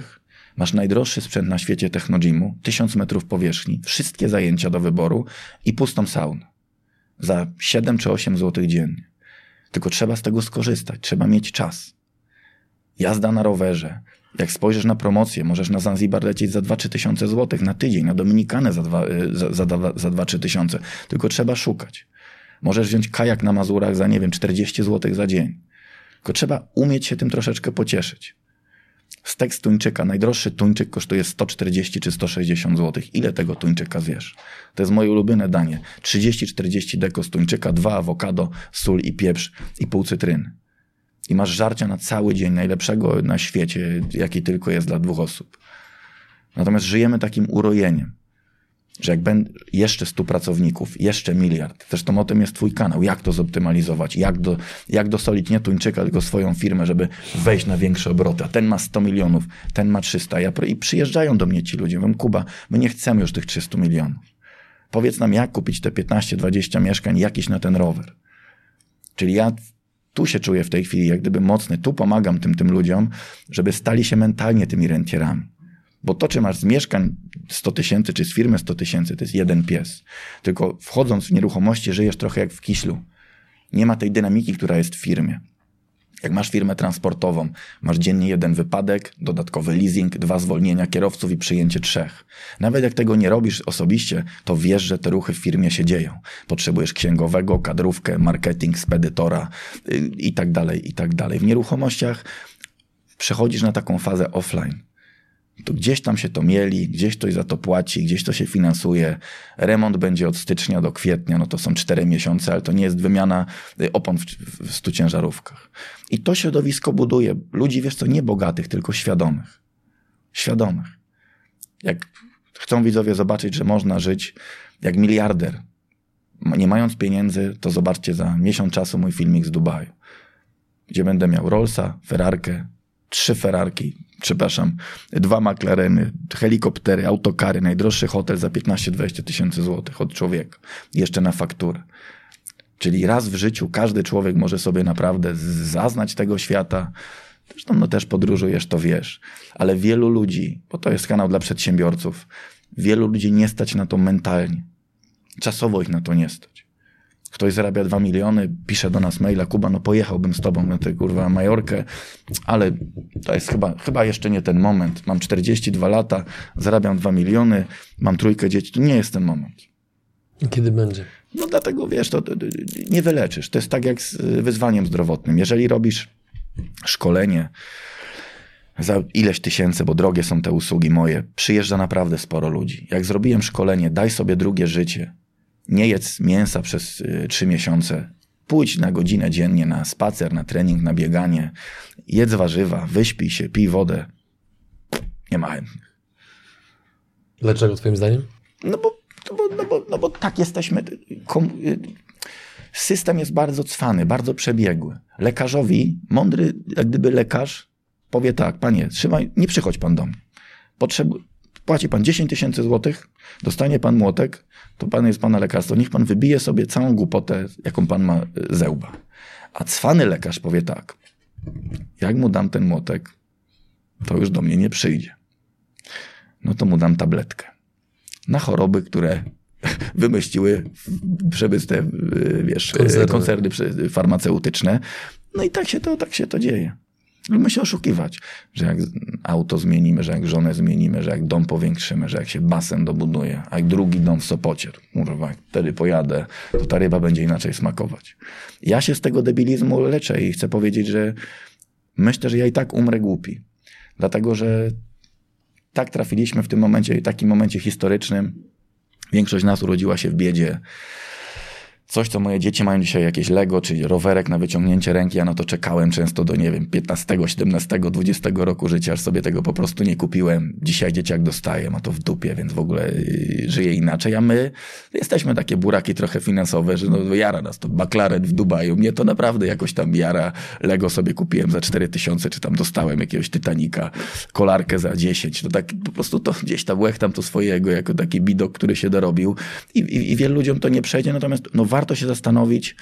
masz najdroższy sprzęt na świecie Technogymu, 1000 metrów powierzchni, wszystkie zajęcia do wyboru i pustą saunę. Za 7 czy 8 zł dziennie. Tylko trzeba z tego skorzystać, trzeba mieć czas. Jazda na rowerze. Jak spojrzysz na promocję, możesz na Zanzibar lecieć za 2-3 tysiące złotych na tydzień, na Dominikanę za 2-3 tysiące. Tylko trzeba szukać. Możesz wziąć kajak na Mazurach za, nie wiem, 40 złotych za dzień. Tylko trzeba umieć się tym troszeczkę pocieszyć. Stek z tuńczyka, najdroższy tuńczyk kosztuje 140 czy 160 zł. Ile tego tuńczyka zjesz? To jest moje ulubione danie. 30-40 deko z tuńczyka, dwa awokado, sól i pieprz i pół cytryny. I masz żarcia na cały dzień, najlepszego na świecie, jaki tylko jest dla dwóch osób. Natomiast żyjemy takim urojeniem że jak będę jeszcze 100 pracowników, jeszcze miliard, zresztą o tym jest twój kanał, jak to zoptymalizować, jak, do, jak dosolić nie Tuńczyka, tylko swoją firmę, żeby wejść na większe obroty, a ten ma 100 milionów, ten ma 300, ja, i przyjeżdżają do mnie ci ludzie, mówią, Kuba, my nie chcemy już tych 300 milionów. Powiedz nam, jak kupić te 15-20 mieszkań jakiś na ten rower. Czyli ja tu się czuję w tej chwili jak gdyby mocny, tu pomagam tym, tym ludziom, żeby stali się mentalnie tymi rentierami. Bo to, czy masz z mieszkań 100 tysięcy, czy z firmy 100 tysięcy, to jest jeden pies. Tylko wchodząc w nieruchomości, żyjesz trochę jak w kiślu. Nie ma tej dynamiki, która jest w firmie. Jak masz firmę transportową, masz dziennie jeden wypadek, dodatkowy leasing, dwa zwolnienia kierowców i przyjęcie trzech. Nawet jak tego nie robisz osobiście, to wiesz, że te ruchy w firmie się dzieją. Potrzebujesz księgowego, kadrówkę, marketing, spedytora yy, i tak dalej, i tak dalej. W nieruchomościach przechodzisz na taką fazę offline to gdzieś tam się to mieli, gdzieś ktoś za to płaci, gdzieś to się finansuje. Remont będzie od stycznia do kwietnia, no to są cztery miesiące, ale to nie jest wymiana y, opon w, w stu ciężarówkach. I to środowisko buduje ludzi, wiesz co, nie bogatych, tylko świadomych. Świadomych. Jak chcą widzowie zobaczyć, że można żyć jak miliarder, nie mając pieniędzy, to zobaczcie za miesiąc czasu mój filmik z Dubaju, gdzie będę miał Rollsa, Ferrarkę, trzy Ferrarki, przepraszam, dwa McLareny, helikoptery, autokary, najdroższy hotel za 15-20 tysięcy złotych od człowieka. Jeszcze na fakturę. Czyli raz w życiu każdy człowiek może sobie naprawdę zaznać tego świata. Zresztą no też podróżujesz, to wiesz. Ale wielu ludzi, bo to jest kanał dla przedsiębiorców, wielu ludzi nie stać na to mentalnie. Czasowo ich na to nie stać ktoś zarabia 2 miliony, pisze do nas maila, Kuba, no pojechałbym z tobą na tę kurwa Majorkę, ale to jest chyba, chyba jeszcze nie ten moment. Mam 42 lata, zarabiam 2 miliony, mam trójkę dzieci, to nie jest ten moment. Kiedy będzie? No dlatego, wiesz, to, to nie wyleczysz. To jest tak jak z wyzwaniem zdrowotnym. Jeżeli robisz szkolenie za ileś tysięcy, bo drogie są te usługi moje, przyjeżdża naprawdę sporo ludzi. Jak zrobiłem szkolenie, daj sobie drugie życie, nie jedz mięsa przez y, trzy miesiące, pójdź na godzinę dziennie na spacer, na trening, na bieganie, jedz warzywa, wyśpij się, pij wodę. Nie ma chętnych. Dlaczego twoim zdaniem? No bo, no bo, no bo, no bo tak jesteśmy. Y, system jest bardzo cwany, bardzo przebiegły. Lekarzowi, mądry, jak gdyby lekarz, powie tak, panie, trzymaj, nie przychodź pan do mnie. Potrzebu płaci pan 10 tysięcy złotych, dostanie pan młotek, to pan jest pana lekarstwo. Niech pan wybije sobie całą głupotę, jaką pan ma ze łba. A cwany lekarz powie tak, jak mu dam ten młotek, to już do mnie nie przyjdzie. No to mu dam tabletkę. Na choroby, które wymyśliły przemysł te, y, wiesz, koncerny, koncerny farmaceutyczne. No i tak się to, tak się to dzieje. Lubimy się oszukiwać, że jak auto zmienimy, że jak żonę zmienimy, że jak dom powiększymy, że jak się basen dobuduje, a jak drugi dom w Sopocie, kurwa, jak wtedy pojadę, to ta ryba będzie inaczej smakować. Ja się z tego debilizmu leczę i chcę powiedzieć, że myślę, że ja i tak umrę głupi. Dlatego, że tak trafiliśmy w tym momencie, takim momencie historycznym. Większość nas urodziła się w biedzie coś, co moje dzieci mają dzisiaj jakieś Lego, czyli rowerek na wyciągnięcie ręki, ja na to czekałem często do, nie wiem, 15, 17, 20 roku życia, aż sobie tego po prostu nie kupiłem. Dzisiaj dzieciak dostaje, ma to w dupie, więc w ogóle y, żyje inaczej, a my jesteśmy takie buraki trochę finansowe, że no jara nas to, baklaret w Dubaju, mnie to naprawdę jakoś tam jara. Lego sobie kupiłem za 4 tysiące, czy tam dostałem jakiegoś Titanika, kolarkę za 10, to tak po prostu to gdzieś tam łechtam to swojego, jako taki bidok, który się dorobił i, i, i wielu ludziom to nie przejdzie, natomiast no warto się zastanowić,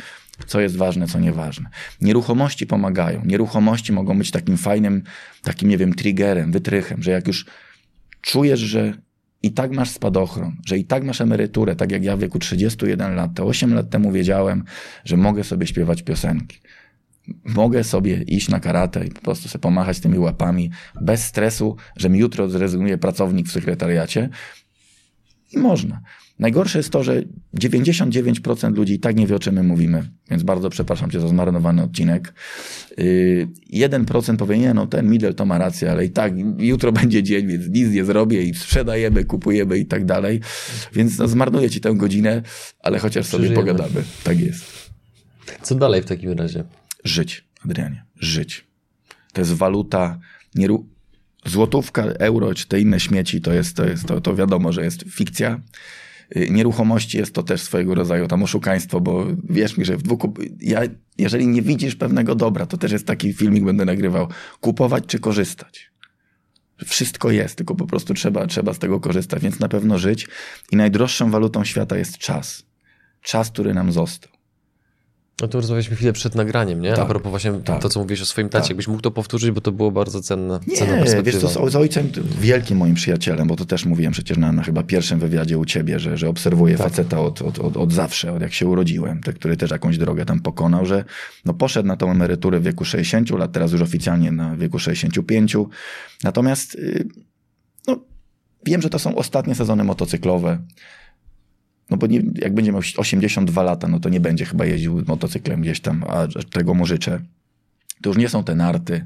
co jest ważne, co nieważne. Nieruchomości pomagają. Nieruchomości mogą być takim fajnym, takim, nie wiem, triggerem, wytrychem, że jak już czujesz, że i tak masz spadochron, że i tak masz emeryturę, tak jak ja w wieku 31 lat, to 8 lat temu wiedziałem, że mogę sobie śpiewać piosenki. Mogę sobie iść na karate i po prostu sobie pomachać tymi łapami bez stresu, że mi jutro zrezygnuje pracownik w sekretariacie. I można. Najgorsze jest to, że 99% ludzi i tak nie wie, o czym my mówimy, więc bardzo przepraszam cię za zmarnowany odcinek. 1% y, powie, nie, no ten Middle to ma rację, ale i tak jutro będzie dzień, więc nic nie zrobię i sprzedajemy, kupujemy i tak dalej. Więc no, zmarnuję ci tę godzinę, ale chociaż sobie pogadamy. Tak jest. Co dalej w takim razie? Żyć, Adrianie, żyć. To jest waluta, złotówka, euro czy te inne śmieci, to jest, to jest, to, to wiadomo, że jest fikcja. Y, nieruchomości jest to też swojego rodzaju tam oszukaństwo, bo wierz mi, że w dwóch, ja, jeżeli nie widzisz pewnego dobra, to też jest taki filmik, będę nagrywał, kupować czy korzystać. Wszystko jest, tylko po prostu trzeba, trzeba z tego korzystać, więc na pewno żyć. I najdroższą walutą świata jest czas. Czas, który nam został. No to rozmawialiśmy chwilę przed nagraniem, nie? Tak, A propos właśnie tak, to, co mówiłeś o swoim tacie. Tak. Jakbyś mógł to powtórzyć, bo to było bardzo cenne. Nie, cenna wiesz co, z, ojcem, wielkim moim przyjacielem, bo to też mówiłem przecież na, na chyba pierwszym wywiadzie u ciebie, że, że obserwuję tak. faceta od, od, od, od zawsze, od jak się urodziłem, te, który też jakąś drogę tam pokonał, że no poszedł na tą emeryturę w wieku 60 lat, teraz już oficjalnie na wieku 65. Natomiast y, no, wiem, że to są ostatnie sezony motocyklowe. No bo nie, jak będzie miał 82 lata, no to nie będzie chyba jeździł motocyklem gdzieś tam, a tego mu życzę. To już nie są te narty.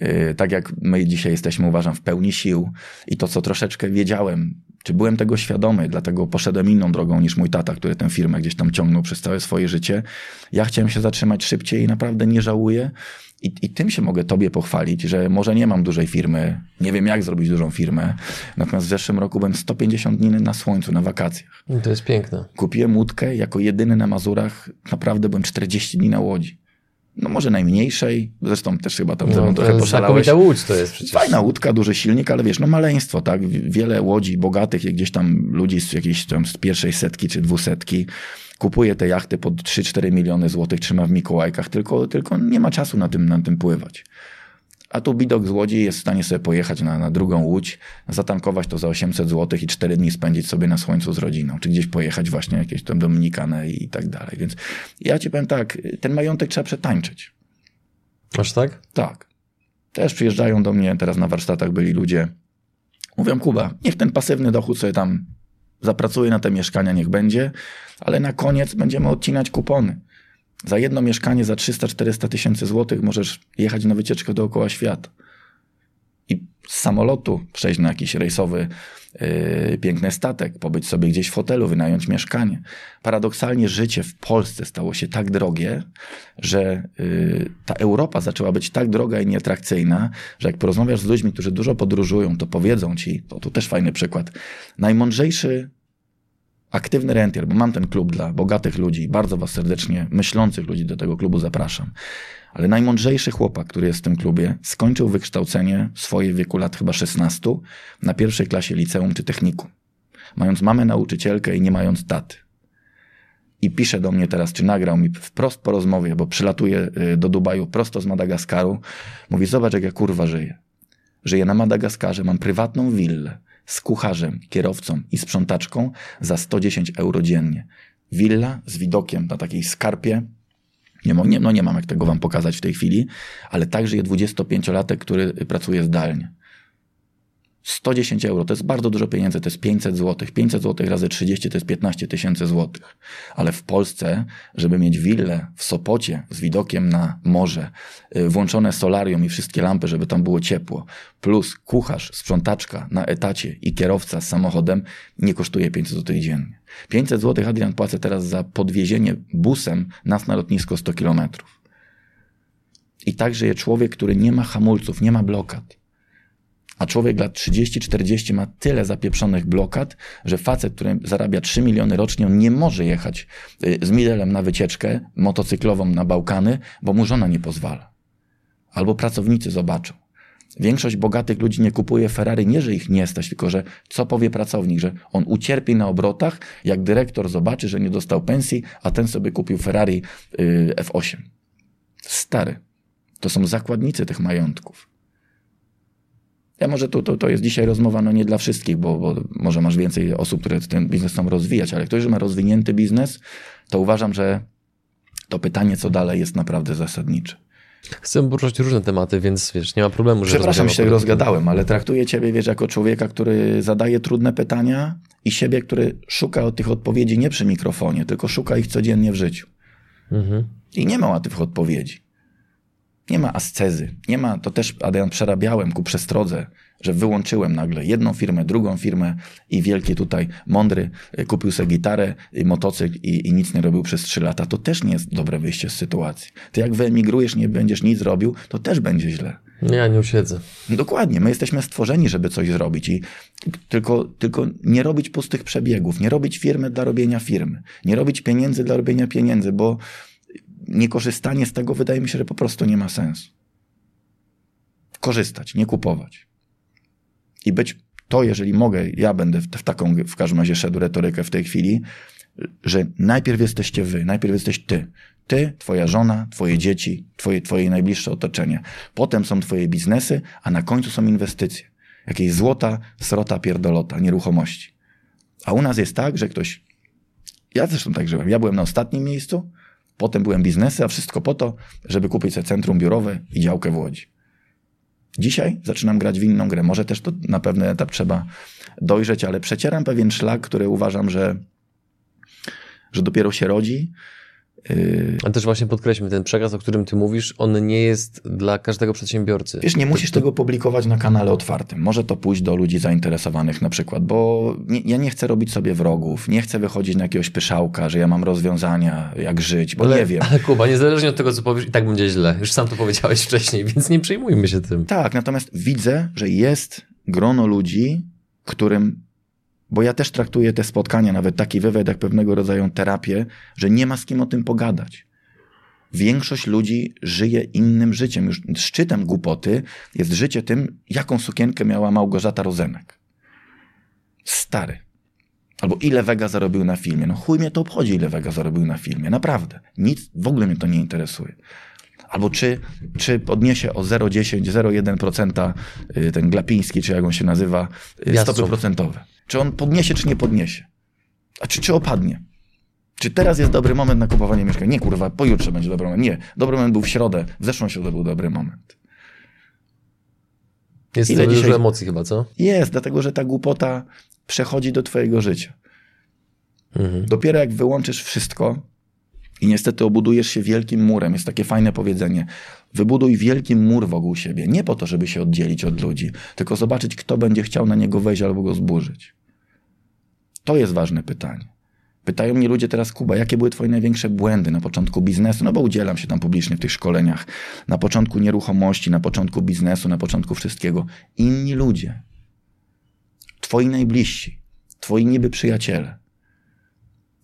Yy, tak jak my dzisiaj jesteśmy, uważam, w pełni sił i to, co troszeczkę wiedziałem, czy byłem tego świadomy, dlatego poszedłem inną drogą niż mój tata, który tę firmę gdzieś tam ciągnął przez całe swoje życie. Ja chciałem się zatrzymać szybciej i naprawdę nie żałuję. I, I tym się mogę tobie pochwalić, że może nie mam dużej firmy, nie wiem jak zrobić dużą firmę, natomiast w zeszłym roku byłem 150 dni na słońcu, na wakacjach. I to jest piękne. Kupiłem łódkę, jako jedyny na Mazurach, naprawdę byłem 40 dni na łodzi. No może najmniejszej, zresztą też chyba tam no, trochę poszalałeś. łódź to jest przecież. Fajna łódka, duży silnik, ale wiesz, no maleństwo, tak? Wiele łodzi bogatych, gdzieś tam ludzi z jakiejś tam z pierwszej setki czy dwusetki kupuje te jachty po 3-4 miliony złotych, trzyma w Mikołajkach, tylko, tylko nie ma czasu na tym, na tym pływać. A tu bidok z Łodzi jest w stanie sobie pojechać na, na drugą łódź, zatankować to za 800 zł i 4 dni spędzić sobie na słońcu z rodziną, czy gdzieś pojechać właśnie jakieś tam Dominikanę i tak dalej. Więc ja ci powiem tak, ten majątek trzeba przetańczyć. Aż tak? Tak. Też przyjeżdżają do mnie, teraz na warsztatach byli ludzie. Mówią, Kuba, niech ten pasywny dochód sobie tam zapracuje na te mieszkania, niech będzie, ale na koniec będziemy odcinać kupony. Za jedno mieszkanie za 300-400 tysięcy złotych możesz jechać na wycieczkę dookoła świata. I z samolotu przejść na jakiś rejsowy yy, piękny statek, pobyć sobie gdzieś w hotelu, wynająć mieszkanie. Paradoksalnie życie w Polsce stało się tak drogie, że yy, ta Europa zaczęła być tak droga i nieatrakcyjna, że jak porozmawiasz z ludźmi, którzy dużo podróżują, to powiedzą ci, to tu też fajny przykład, najmądrzejszy aktywny rentier, bo mam ten klub dla bogatych ludzi, bardzo was serdecznie myślących ludzi do tego klubu zapraszam. Ale najmądrzejszy chłopak, który jest w tym klubie, skończył wykształcenie w swoje wieku lat chyba 16 na pierwszej klasie liceum czy technikum. Mając mamę nauczycielkę i nie mając taty. I pisze do mnie teraz, czy nagrał mi wprost po rozmowie, bo przylatuje y, do Dubaju prosto z Madagaskaru. Mówi, zobacz jak ja kurwa żyję. Żyję na Madagaskarze, mam prywatną willę z kucharzem, kierowcą i sprzątaczką za 110 euro dziennie. Willa z widokiem na takiej skarpie. Nie, nie, no nie mam jak tego wam pokazać w tej chwili, ale także jest 25-latek, który pracuje zdalnie. 110 euro to jest bardzo dużo pieniędzy, to jest 500 zł. 500 zł razy 30 to jest 15 tysięcy złotych. Ale w Polsce, żeby mieć willę w Sopocie z widokiem na morze, y, włączone solarium i wszystkie lampy, żeby tam było ciepło, plus kucharz, sprzątaczka na etacie i kierowca z samochodem, nie kosztuje 500 zł dziennie. 500 zł Adrian płacę teraz za podwiezienie busem nas na lotnisko 100 kilometrów. I tak żyje człowiek, który nie ma hamulców, nie ma blokad. A człowiek lat 30-40 ma tyle zapieprzonych blokad, że facet, który zarabia 3 miliony rocznie, on nie może jechać y, z Midelem na wycieczkę motocyklową na Bałkany, bo mu żona nie pozwala. Albo pracownicy zobaczą. Większość bogatych ludzi nie kupuje Ferrari nie, że ich nie stać, tylko że co powie pracownik, że on ucierpi na obrotach, jak dyrektor zobaczy, że nie dostał pensji, a ten sobie kupił Ferrari y, F8. Stary. To są zakładnicy tych majątków. Ja może to, to, to jest dzisiaj rozmowa no nie dla wszystkich, bo, bo może masz więcej osób, które ten biznes chcą rozwijać, ale ktoś, że ma rozwinięty biznes, to uważam, że to pytanie, co dalej, jest naprawdę zasadnicze. Chcę poruszać różne tematy, więc wiesz, nie ma problemu, że Przepraszam, się rozgadałem, ale traktuję ciebie, wiesz, jako człowieka, który zadaje trudne pytania i siebie, który szuka tych odpowiedzi nie przy mikrofonie, tylko szuka ich codziennie w życiu. Mhm. I nie ma łatwych odpowiedzi. Nie ma ascezy, nie ma, to też Adrian przerabiałem ku przestrodze, że wyłączyłem nagle jedną firmę, drugą firmę i wielkie tutaj mądry y, kupił sobie gitarę, i motocykl i, i, nic nie robił przez trzy lata. To też nie jest dobre wyjście z sytuacji. Ty jak wyemigrujesz, nie będziesz nic robił, to też będzie źle. Ja nie usiedzę. Dokładnie. My jesteśmy stworzeni, żeby coś zrobić i tylko, tylko nie robić pustych przebiegów, nie robić firmy dla robienia firmy, nie robić pieniędzy dla robienia pieniędzy, bo niekorzystanie z tego wydaje mi się, że po prostu nie ma sensu. Korzystać, nie kupować. I być to, jeżeli mogę, ja będę w, w taką w każdym razie szedł retorykę w tej chwili, że najpierw jesteście wy, najpierw jesteś ty. Ty, twoja żona, twoje dzieci, twoje, twoje najbliższe otoczenie. Potem są twoje biznesy, a na końcu są inwestycje. Jakieś złota, srota, pierdolota, nieruchomości. A u nas jest tak, że ktoś... Ja zresztą tak żyłem. Ja byłem na ostatnim miejscu, Potem byłem biznesy, a wszystko po to, żeby kupić sobie centrum biurowe i działkę w Łodzi. Dzisiaj zaczynam grać w inną grę. Może też to na pewny etap trzeba dojrzeć, ale przecieram pewien szlak, który uważam, że, że dopiero się rodzi ale też właśnie podkreślmy, ten przekaz, o którym ty mówisz, on nie jest dla każdego przedsiębiorcy. Wiesz, nie musisz tego publikować na kanale otwartym. Może to pójść do ludzi zainteresowanych na przykład, bo nie, ja nie chcę robić sobie wrogów, nie chcę wychodzić na jakiegoś pyszałka, że ja mam rozwiązania, jak żyć, bo ale, nie wiem. Ale Kuba, niezależnie od tego, co powiesz, i tak będzie źle. Już sam to powiedziałeś wcześniej, więc nie przejmujmy się tym. Tak, natomiast widzę, że jest grono ludzi, którym bo ja też traktuję te spotkania, nawet taki wywiad, jak pewnego rodzaju terapię, że nie ma z kim o tym pogadać. Większość ludzi żyje innym życiem. Już szczytem głupoty jest życie tym, jaką sukienkę miała Małgorzata Rozenek. Stary. Albo ile Vega zarobił na filmie. No chuj mnie to obchodzi, ile Vega zarobił na filmie. Naprawdę. Nic, w ogóle mnie to nie interesuje. Albo czy, czy podniesie o 0,10, 0,1% y, ten Glapiński, czy jak on się nazywa, y, stopy procentowe. Czy on podniesie, czy nie podniesie? A czy, czy opadnie? Czy teraz jest dobry moment na kupowanie mieszkania? Nie, kurwa, pojutrze będzie dobry moment. Nie, dobry moment był w środę, w zeszłą środę był dobry moment. Jest Ile dzisiaj... dużo emocji chyba, co? Jest, dlatego że ta głupota przechodzi do twojego życia. Mhm. Dopiero jak wyłączysz wszystko I niestety obudujesz się wielkim murem. Jest takie fajne powiedzenie. Wybuduj wielki mur wokół siebie. Nie po to, żeby się oddzielić od ludzi, tylko zobaczyć, kto będzie chciał na niego wejść albo go zburzyć. To jest ważne pytanie. Pytają mnie ludzie teraz, Kuba, jakie były twoje największe błędy na początku biznesu? No bo udzielam się tam publicznie w tych szkoleniach. Na początku nieruchomości, na początku biznesu, na początku wszystkiego. Inni ludzie. Twoi najbliżsi. Twoi niby przyjaciele.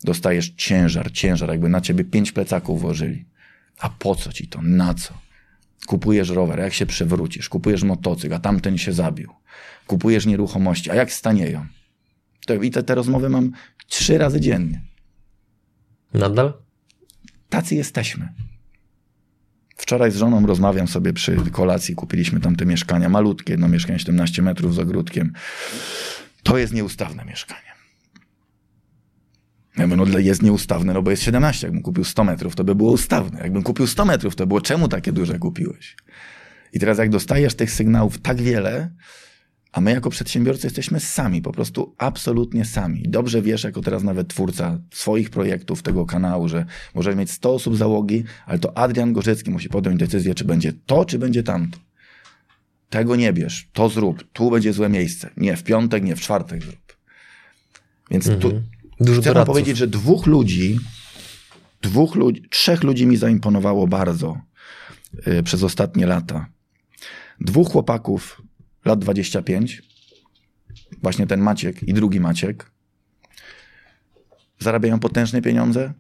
Dostajesz ciężar, ciężar, jakby na ciebie pięć plecaków włożyli. A po co ci to? Na co? Kupujesz rower, jak się przewrócisz, kupujesz motocykl, a tamten się zabił. Kupujesz nieruchomości, a jak stanieją? To, I te, te rozmowy mam trzy razy dziennie. Nadal? Tacy jesteśmy. Wczoraj z żoną rozmawiam sobie przy kolacji, kupiliśmy tam te mieszkania, malutkie, jedno mieszkanie 17 metrów z ogródkiem. To jest nieustawne mieszkanie. Ja mówię, no jest nieustawne, no bo jest 17. Jakbym kupił 100 metrów, to by było ustawne. Jakbym kupił 100 metrów, to było czemu takie duże kupiłeś? I teraz jak dostajesz tych sygnałów tak wiele, a my jako przedsiębiorcy jesteśmy sami, po prostu absolutnie sami. Dobrze wiesz, jako teraz nawet twórca swoich projektów, tego kanału, że możemy mieć 100 osób załogi, ale to Adrian Gorzycki musi podjąć decyzję, czy będzie to, czy będzie tamto. Tego nie bierz, to zrób, tu będzie złe miejsce. Nie, w piątek, nie, w czwartek zrób. Więc mhm. tu Dużo chcę powiedzieć, że dwóch ludzi, dwóch ludzi, trzech ludzi mi zaimponowało bardzo yy, przez ostatnie lata. Dwóch chłopaków lat 25, właśnie ten Maciek i drugi Maciek, zarabiają potężne pieniądze,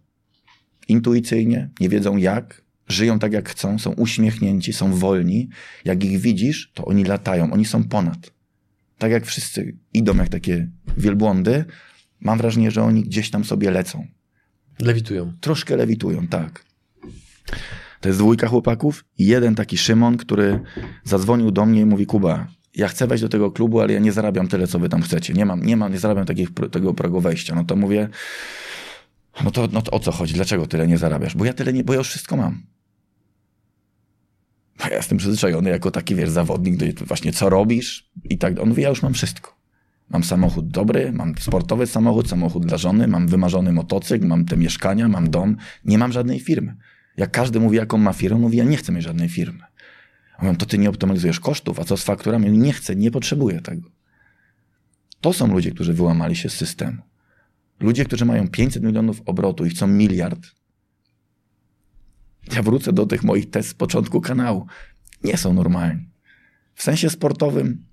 intuicyjnie, nie wiedzą jak, żyją tak jak chcą, są uśmiechnięci, są wolni. Jak ich widzisz, to oni latają, oni są ponad. Tak jak wszyscy idą jak takie wielbłądy, mam wrażenie, że oni gdzieś tam sobie lecą. Lewitują. Troszkę lewitują, tak. To jest dwójka chłopaków i jeden taki Szymon, który zadzwonił do mnie i mówi, Kuba, ja chcę wejść do tego klubu, ale ja nie zarabiam tyle, co wy tam chcecie. Nie mam, nie mam, nie zarabiam takich, tego progu wejścia. No to mówię, no to, no to o co chodzi? Dlaczego tyle nie zarabiasz? Bo ja tyle nie, bo ja już wszystko mam. Ja jestem przyzwyczajony jako taki, wiesz, zawodnik, do właśnie co robisz i tak. On mówi, ja już mam wszystko. Mam samochód dobry, mam sportowy samochód, samochód dla żony, mam wymarzony motocykl, mam te mieszkania, mam dom. Nie mam żadnej firmy. Jak każdy mówi, jaką ma firmę, mówi, ja nie chcę mieć żadnej firmy. Mówią, to ty nie optymalizujesz kosztów, a co z fakturami? Nie chcę, nie potrzebuję tego. To są ludzie, którzy wyłamali się z systemu. Ludzie, którzy mają 500 milionów obrotu i chcą miliard. Ja wrócę do tych moich test z początku kanału. Nie są normalni. W sensie sportowym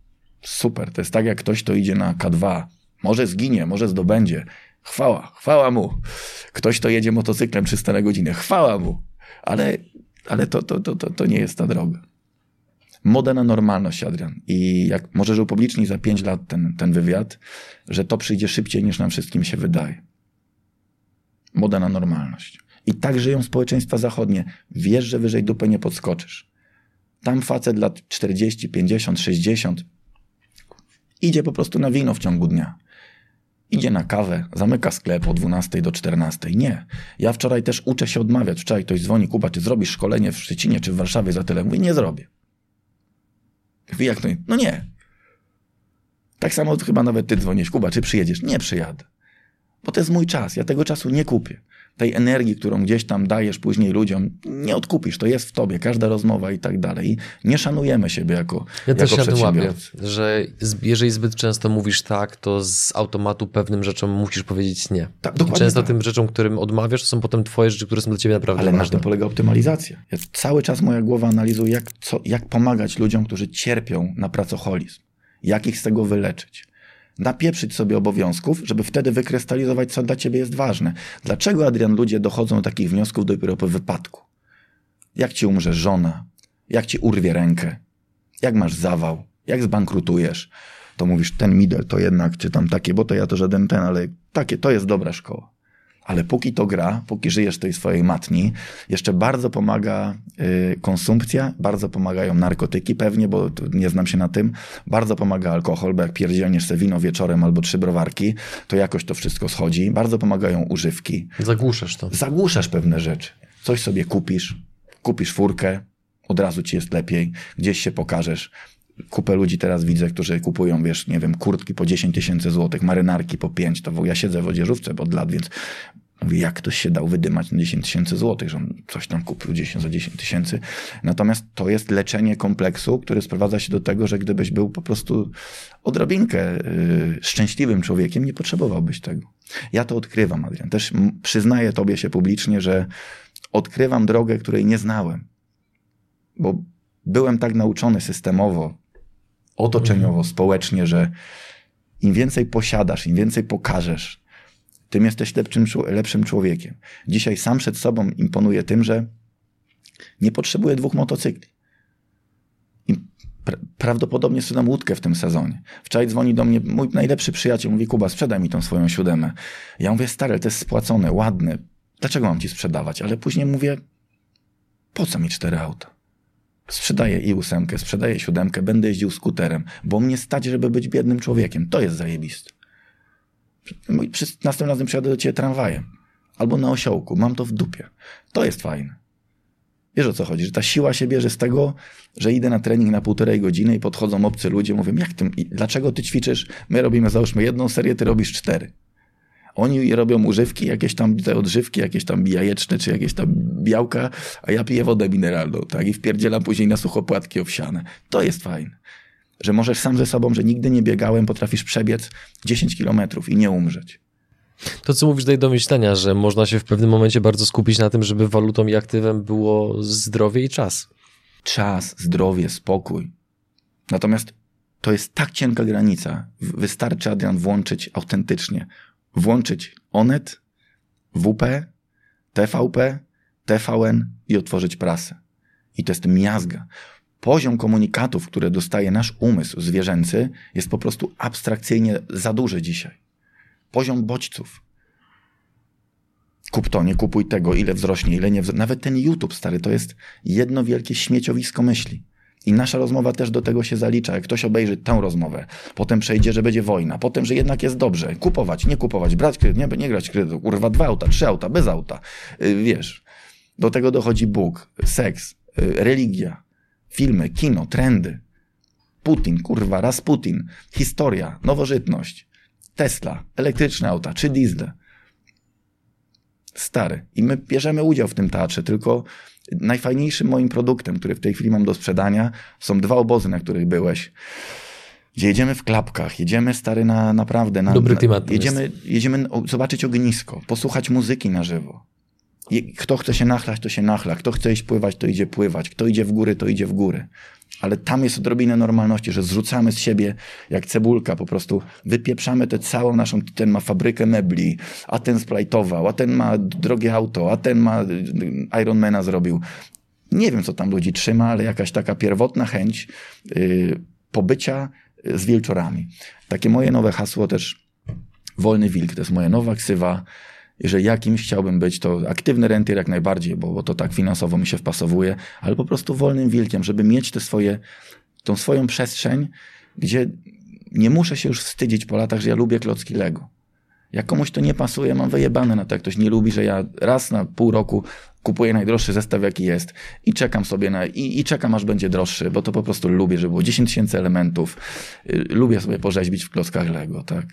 super. To jest tak, jak ktoś, to idzie na K2. Może zginie, może zdobędzie. Chwała, chwała mu. Ktoś, to jedzie motocyklem 300 na godzinę. Chwała mu. Ale, ale to, to, to, to, to nie jest ta droga moda na normalność, Adrian. I jak możesz upublicznić za pięć lat ten, ten wywiad, że to przyjdzie szybciej niż nam wszystkim się wydaje. Moda na normalność. I tak żyją społeczeństwa zachodnie. Wiesz, że wyżej dupę nie podskoczysz. Tam facet lat 40, 50, 60 idzie po prostu na wino w ciągu dnia. Idzie na kawę, zamyka sklep od 12 do 14. Nie. Ja wczoraj też uczę się odmawiać. Wczoraj ktoś dzwoni, Kuba, czy zrobisz szkolenie w Szczecinie czy w Warszawie za tyle? Mówię, nie zrobię. Mówi, jak to? No nie. Tak samo chyba nawet ty dzwonisz, Kuba, czy przyjedziesz? Nie przyjadę. Bo to jest mój czas, ja tego czasu nie kupię. Tej energii, którą gdzieś tam dajesz później ludziom, nie odkupisz, to jest w tobie, każda rozmowa i tak dalej. I nie szanujemy siebie jako Ja jako też się łapię, że jeżeli zbyt często mówisz tak, to z automatu pewnym rzeczom musisz powiedzieć nie. Tak, dokładnie często tak. tym rzeczom, którym odmawiasz, to są potem twoje rzeczy, które są dla ciebie naprawdę Ale ważne. na tym polega optymalizacja. Ja cały czas moja głowa analizuje, jak, co, jak pomagać ludziom, którzy cierpią na pracoholizm. Jak ich z tego wyleczyć napieprzyć sobie obowiązków, żeby wtedy wykrystalizować, co dla ciebie jest ważne. Dlaczego, Adrian, ludzie dochodzą do takich wniosków dopiero po wypadku? Jak ci umrze żona? Jak ci urwie rękę? Jak masz zawał? Jak zbankrutujesz? To mówisz, ten middle to jednak, czy tam takie, bo to ja to żaden ten, ale takie, to jest dobra szkoła. Ale póki to gra, póki żyjesz tej swojej matni, jeszcze bardzo pomaga y, konsumpcja, bardzo pomagają narkotyki pewnie, bo nie znam się na tym, bardzo pomaga alkohol, bo jak pierdzielniesz sobie wino wieczorem albo trzy browarki, to jakoś to wszystko schodzi. Bardzo pomagają używki. Zagłuszasz to. Zagłuszasz pewne rzeczy. Coś sobie kupisz, kupisz furkę, od razu ci jest lepiej, gdzieś się pokażesz kupę ludzi teraz widzę, którzy kupują, wiesz, nie wiem, kurtki po 10 tysięcy złotych, marynarki po 5, to ja siedzę w odzieżówce od lat, więc Mówi, jak ktoś się dał wydymać na 10 tysięcy złotych, że on coś tam kupił 10 za 10 tysięcy. Natomiast to jest leczenie kompleksu, które sprowadza się do tego, że gdybyś był po prostu odrobinkę y, szczęśliwym człowiekiem, nie potrzebowałbyś tego. Ja to odkrywam, Adrian. Też przyznaję tobie się publicznie, że odkrywam drogę, której nie znałem. Bo byłem tak nauczony systemowo, otoczeniowo, społecznie, że im więcej posiadasz, im więcej pokażesz, tym jesteś lepszym, lepszym człowiekiem. Dzisiaj sam przed sobą imponuję tym, że nie potrzebuję dwóch motocykli. Prawdopodobnie sprzedam łódkę w tym sezonie. Wczoraj dzwoni do mnie mój najlepszy przyjaciel, mówi Kuba, sprzedaj mi tą swoją siódemę. Ja mówię, stary, to jest spłacone, ładne. Dlaczego mam ci sprzedawać? Ale później mówię, po co mi cztery auta? Sprzedaję i ósemkę, sprzedaję siódemkę, będę jeździł skuterem, bo mnie stać, żeby być biednym człowiekiem. To jest zajebiste. Następnym razem przyjadę do ciebie tramwajem. Albo na osiołku. Mam to w dupie. To jest fajne. Wiesz o co chodzi? Że ta siła się bierze z tego, że idę na trening na półtorej godziny i podchodzą obcy ludzie, mówią, jak ty, dlaczego ty ćwiczysz? My robimy, załóżmy, jedną serię, ty robisz cztery. Oni robią używki, jakieś tam te odżywki, jakieś tam jajeczne, czy jakieś tam białka, a ja piję wodę mineralną, tak? I wpierdzielam później na suchopłatki owsiane. To jest fajne. Że możesz sam ze sobą, że nigdy nie biegałem, potrafisz przebiec 10 kilometrów i nie umrzeć. To, co mówisz, daje do myślenia, że można się w pewnym momencie bardzo skupić na tym, żeby walutą i aktywem było zdrowie i czas. Czas, zdrowie, spokój. Natomiast to jest tak cienka granica. Wystarczy, Adrian, włączyć autentycznie. Włączyć Onet, WP, TVP, TVN i otworzyć prasę. I to jest miazga poziom komunikatów, które dostaje nasz umysł zwierzęcy, jest po prostu abstrakcyjnie za duży dzisiaj. Poziom bodźców. Kup to, nie kupuj tego, ile wzrośnie, ile nie wzrośnie. Nawet ten YouTube, stary, to jest jedno wielkie śmieciowisko myśli. I nasza rozmowa też do tego się zalicza. Jak ktoś obejrzy tę rozmowę, potem przejdzie, że będzie wojna, potem, że jednak jest dobrze. Kupować, nie kupować, brać kredyt, nie, nie grać kredytu, kurwa, dwa auta, trzy auta, bez auta. Yy, wiesz, do tego dochodzi Bóg, seks, yy, religia, filmy, kino, trendy. Putin, kurwa, raz Putin, historia, nowożytność, Tesla, elektryczne auta czy diesle. Stary. I my bierzemy udział w tym teatrze, tylko najfajniejszym moim produktem, który w tej chwili mam do sprzedania, są dwa obozy, na których byłeś. Gdzie jedziemy w klapkach, jedziemy stary na naprawdę. Na, Dobry klimat. jedziemy, jedziemy zobaczyć ognisko, posłuchać muzyki na żywo. Kto chce się nachlać, to się nachla. Kto chce iść pływać, to idzie pływać. Kto idzie w góry, to idzie w góry. Ale tam jest odrobinę normalności, że zrzucamy z siebie jak cebulka, po prostu wypieprzamy tę całą naszą, ten ma fabrykę mebli, a ten splajtował, a ten ma drogie auto, a ten ma y, Ironmana zrobił. Nie wiem, co tam ludzi trzyma, ale jakaś taka pierwotna chęć yy, pobycia z wilczorami. Takie moje nowe hasło też, wolny wilk, to jest moja nowa ksywa, jeżeli jakimś chciałbym być, to aktywny rentier jak najbardziej, bo, bo to tak finansowo mi się wpasowuje, ale po prostu wolnym wilkiem, żeby mieć te swoje, tą swoją przestrzeń, gdzie nie muszę się już wstydzić po latach, że ja lubię klocki Lego. Jak komuś to nie pasuje, mam wyjebane na to, jak ktoś nie lubi, że ja raz na pół roku kupuję najdroższy zestaw, jaki jest i czekam sobie na, i, i czekam aż będzie droższy, bo to po prostu lubię, żeby było 10 tysięcy elementów. Y, lubię sobie porzeźbić w klockach Lego, tak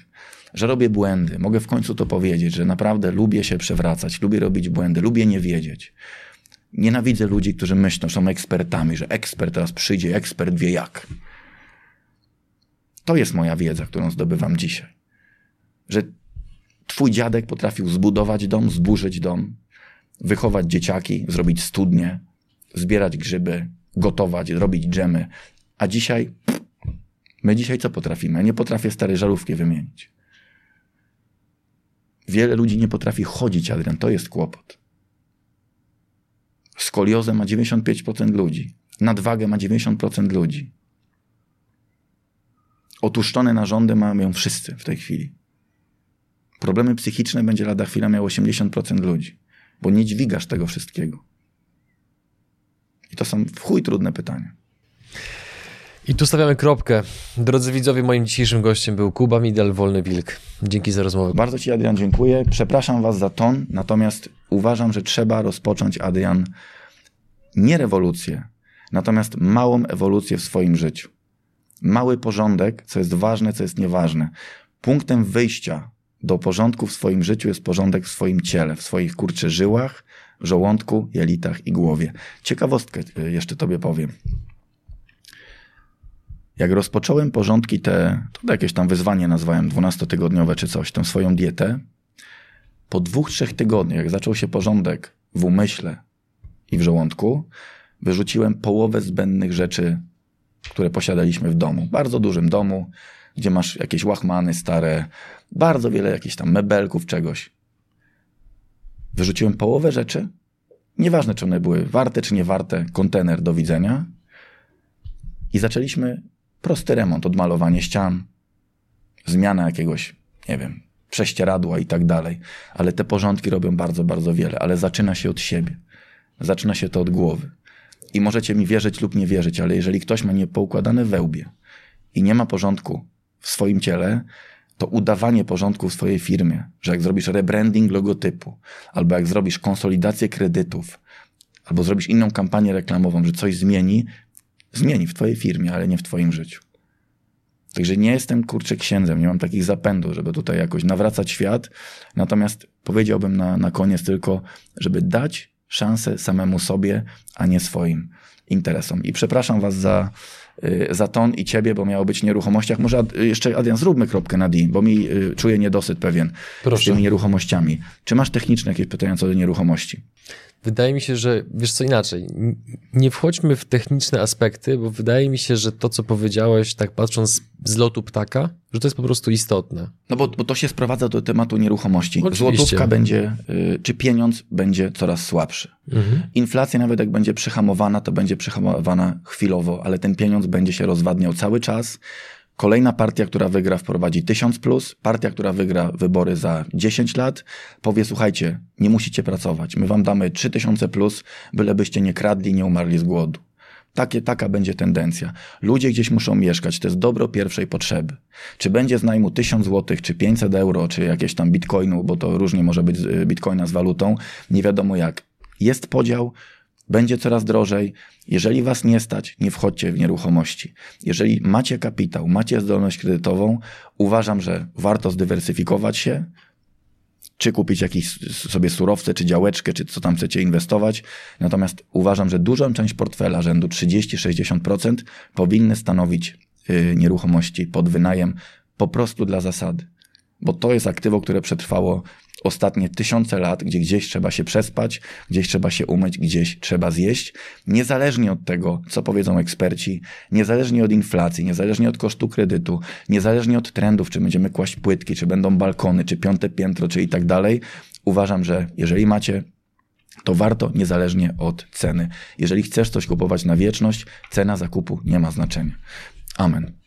że robię błędy. Mogę w końcu to powiedzieć, że naprawdę lubię się przewracać, lubię robić błędy, lubię nie wiedzieć. Nienawidzę ludzi, którzy myślą, że są ekspertami, że ekspert teraz przyjdzie, ekspert wie jak. To jest moja wiedza, którą zdobywam dzisiaj. Że twój dziadek potrafił zbudować dom, zburzyć dom, wychować dzieciaki, zrobić studnie, zbierać grzyby, gotować, robić dżemy. A dzisiaj, my dzisiaj co potrafimy? Nie potrafię starej żarówki wymienić. Wiele ludzi nie potrafi chodzić, Adrian, to jest kłopot. Skoliozę ma 95% ludzi. Nadwagę ma 90% ludzi. Otuszczone narządy mają wszyscy w tej chwili. Problemy psychiczne będzie lada chwila miał 80% ludzi, bo nie dźwigasz tego wszystkiego. I to są w chuj trudne pytania. I tu stawiamy kropkę. Drodzy widzowie, moim dzisiejszym gościem był Kuba Midel, Wolny Wilk. Dzięki za rozmowę. Bardzo Ci, Adrian, dziękuję. Przepraszam Was za ton, natomiast uważam, że trzeba rozpocząć, Adrian, nie rewolucję, natomiast małą ewolucję w swoim życiu. Mały porządek, co jest ważne, co jest nieważne. Punktem wyjścia do porządku w swoim życiu jest porządek w swoim ciele, w swoich kurczy żyłach, żołądku, jelitach i głowie. Ciekawostkę y, jeszcze tobie powiem. Jak rozpocząłem porządki te, to jakieś tam wyzwanie nazwałem, 12-tygodniowe czy coś, tą swoją dietę, po dwóch, trzech tygodniach, jak zaczął się porządek w umyśle i w żołądku, wyrzuciłem połowę zbędnych rzeczy, które posiadaliśmy w domu. Bardzo dużym domu, gdzie masz jakieś łachmany stare, bardzo wiele jakichś tam mebelków, czegoś. Wyrzuciłem połowę rzeczy, nieważne czy one były warte czy nie warte, kontener do widzenia i zaczęliśmy prosty remont, odmalowanie ścian, zmiana jakiegoś, nie wiem, prześcieradła i tak dalej. Ale te porządki robią bardzo, bardzo wiele, ale zaczyna się od siebie. Zaczyna się to od głowy. I możecie mi wierzyć lub nie wierzyć, ale jeżeli ktoś ma niepoukładane wełbie i nie ma porządku w swoim ciele, to udawanie porządku w swojej firmie, że jak zrobisz rebranding logotypu, albo jak zrobisz konsolidację kredytów, albo zrobisz inną kampanię reklamową, że coś zmieni, zmieni w twojej firmie, ale nie w twoim życiu. Także nie jestem kurczę księdzem, nie mam takich zapędów, żeby tutaj jakoś nawracać świat. Natomiast powiedziałbym na, na koniec tylko, żeby dać szansę samemu sobie, a nie swoim interesom. I przepraszam Was za, y, za ton i ciebie, bo miało być nieruchomościach. Może jeszcze, Adrian, zróbmy kropkę na D, bo mi y, czuję niedosyt pewien Proszę. z tymi nieruchomościami. Czy masz techniczne jakieś pytania co do nieruchomości? Wydaje mi się, że wiesz co inaczej. Nie wchodźmy w techniczne aspekty, bo wydaje mi się, że to, co powiedziałeś, tak patrząc z lotu ptaka, że to jest po prostu istotne. No bo, bo to się sprowadza do tematu nieruchomości. Oczywiście. Złotówka będzie, y, czy pieniądz będzie coraz słabszy. Mhm. Inflacja nawet jak będzie przyhamowana, to będzie przyhamowana chwilowo, ale ten pieniądz będzie się rozwadniał cały czas. Kolejna partia, która wygra, wprowadzi 1000 plus. Partia, która wygra wybory za 10 lat, powie: Słuchajcie, nie musicie pracować. My wam damy 3000 plus, bylebyście nie kradli, nie umarli z głodu. Takie, taka będzie tendencja. Ludzie gdzieś muszą mieszkać, to jest dobro pierwszej potrzeby. Czy będzie z najmu 1000 zł, czy 500 euro, czy jakieś tam bitcoinu, bo to różnie może być y, bitcoina z walutą, nie wiadomo jak. Jest podział, będzie coraz drożej. Jeżeli was nie stać, nie wchodźcie w nieruchomości. Jeżeli macie kapitał, macie zdolność kredytową, uważam, że warto zdywersyfikować się, czy kupić jakieś sobie surowce, czy działeczkę, czy co tam chcecie inwestować. Natomiast uważam, że dużą część portfela, rzędu 30-60% powinny stanowić y, nieruchomości pod wynajem po prostu dla zasady. Bo to jest aktywo, które przetrwało ostatnie tysiące lat, gdzie gdzieś trzeba się przespać, gdzieś trzeba się umyć, gdzieś trzeba zjeść, niezależnie od tego, co powiedzą eksperci, niezależnie od inflacji, niezależnie od kosztu kredytu, niezależnie od trendów, czy będziemy kłaść płytki, czy będą balkony, czy piąte piętro, czy i tak dalej, uważam, że jeżeli macie to warto niezależnie od ceny. Jeżeli chcesz coś kupować na wieczność, cena zakupu nie ma znaczenia. Amen.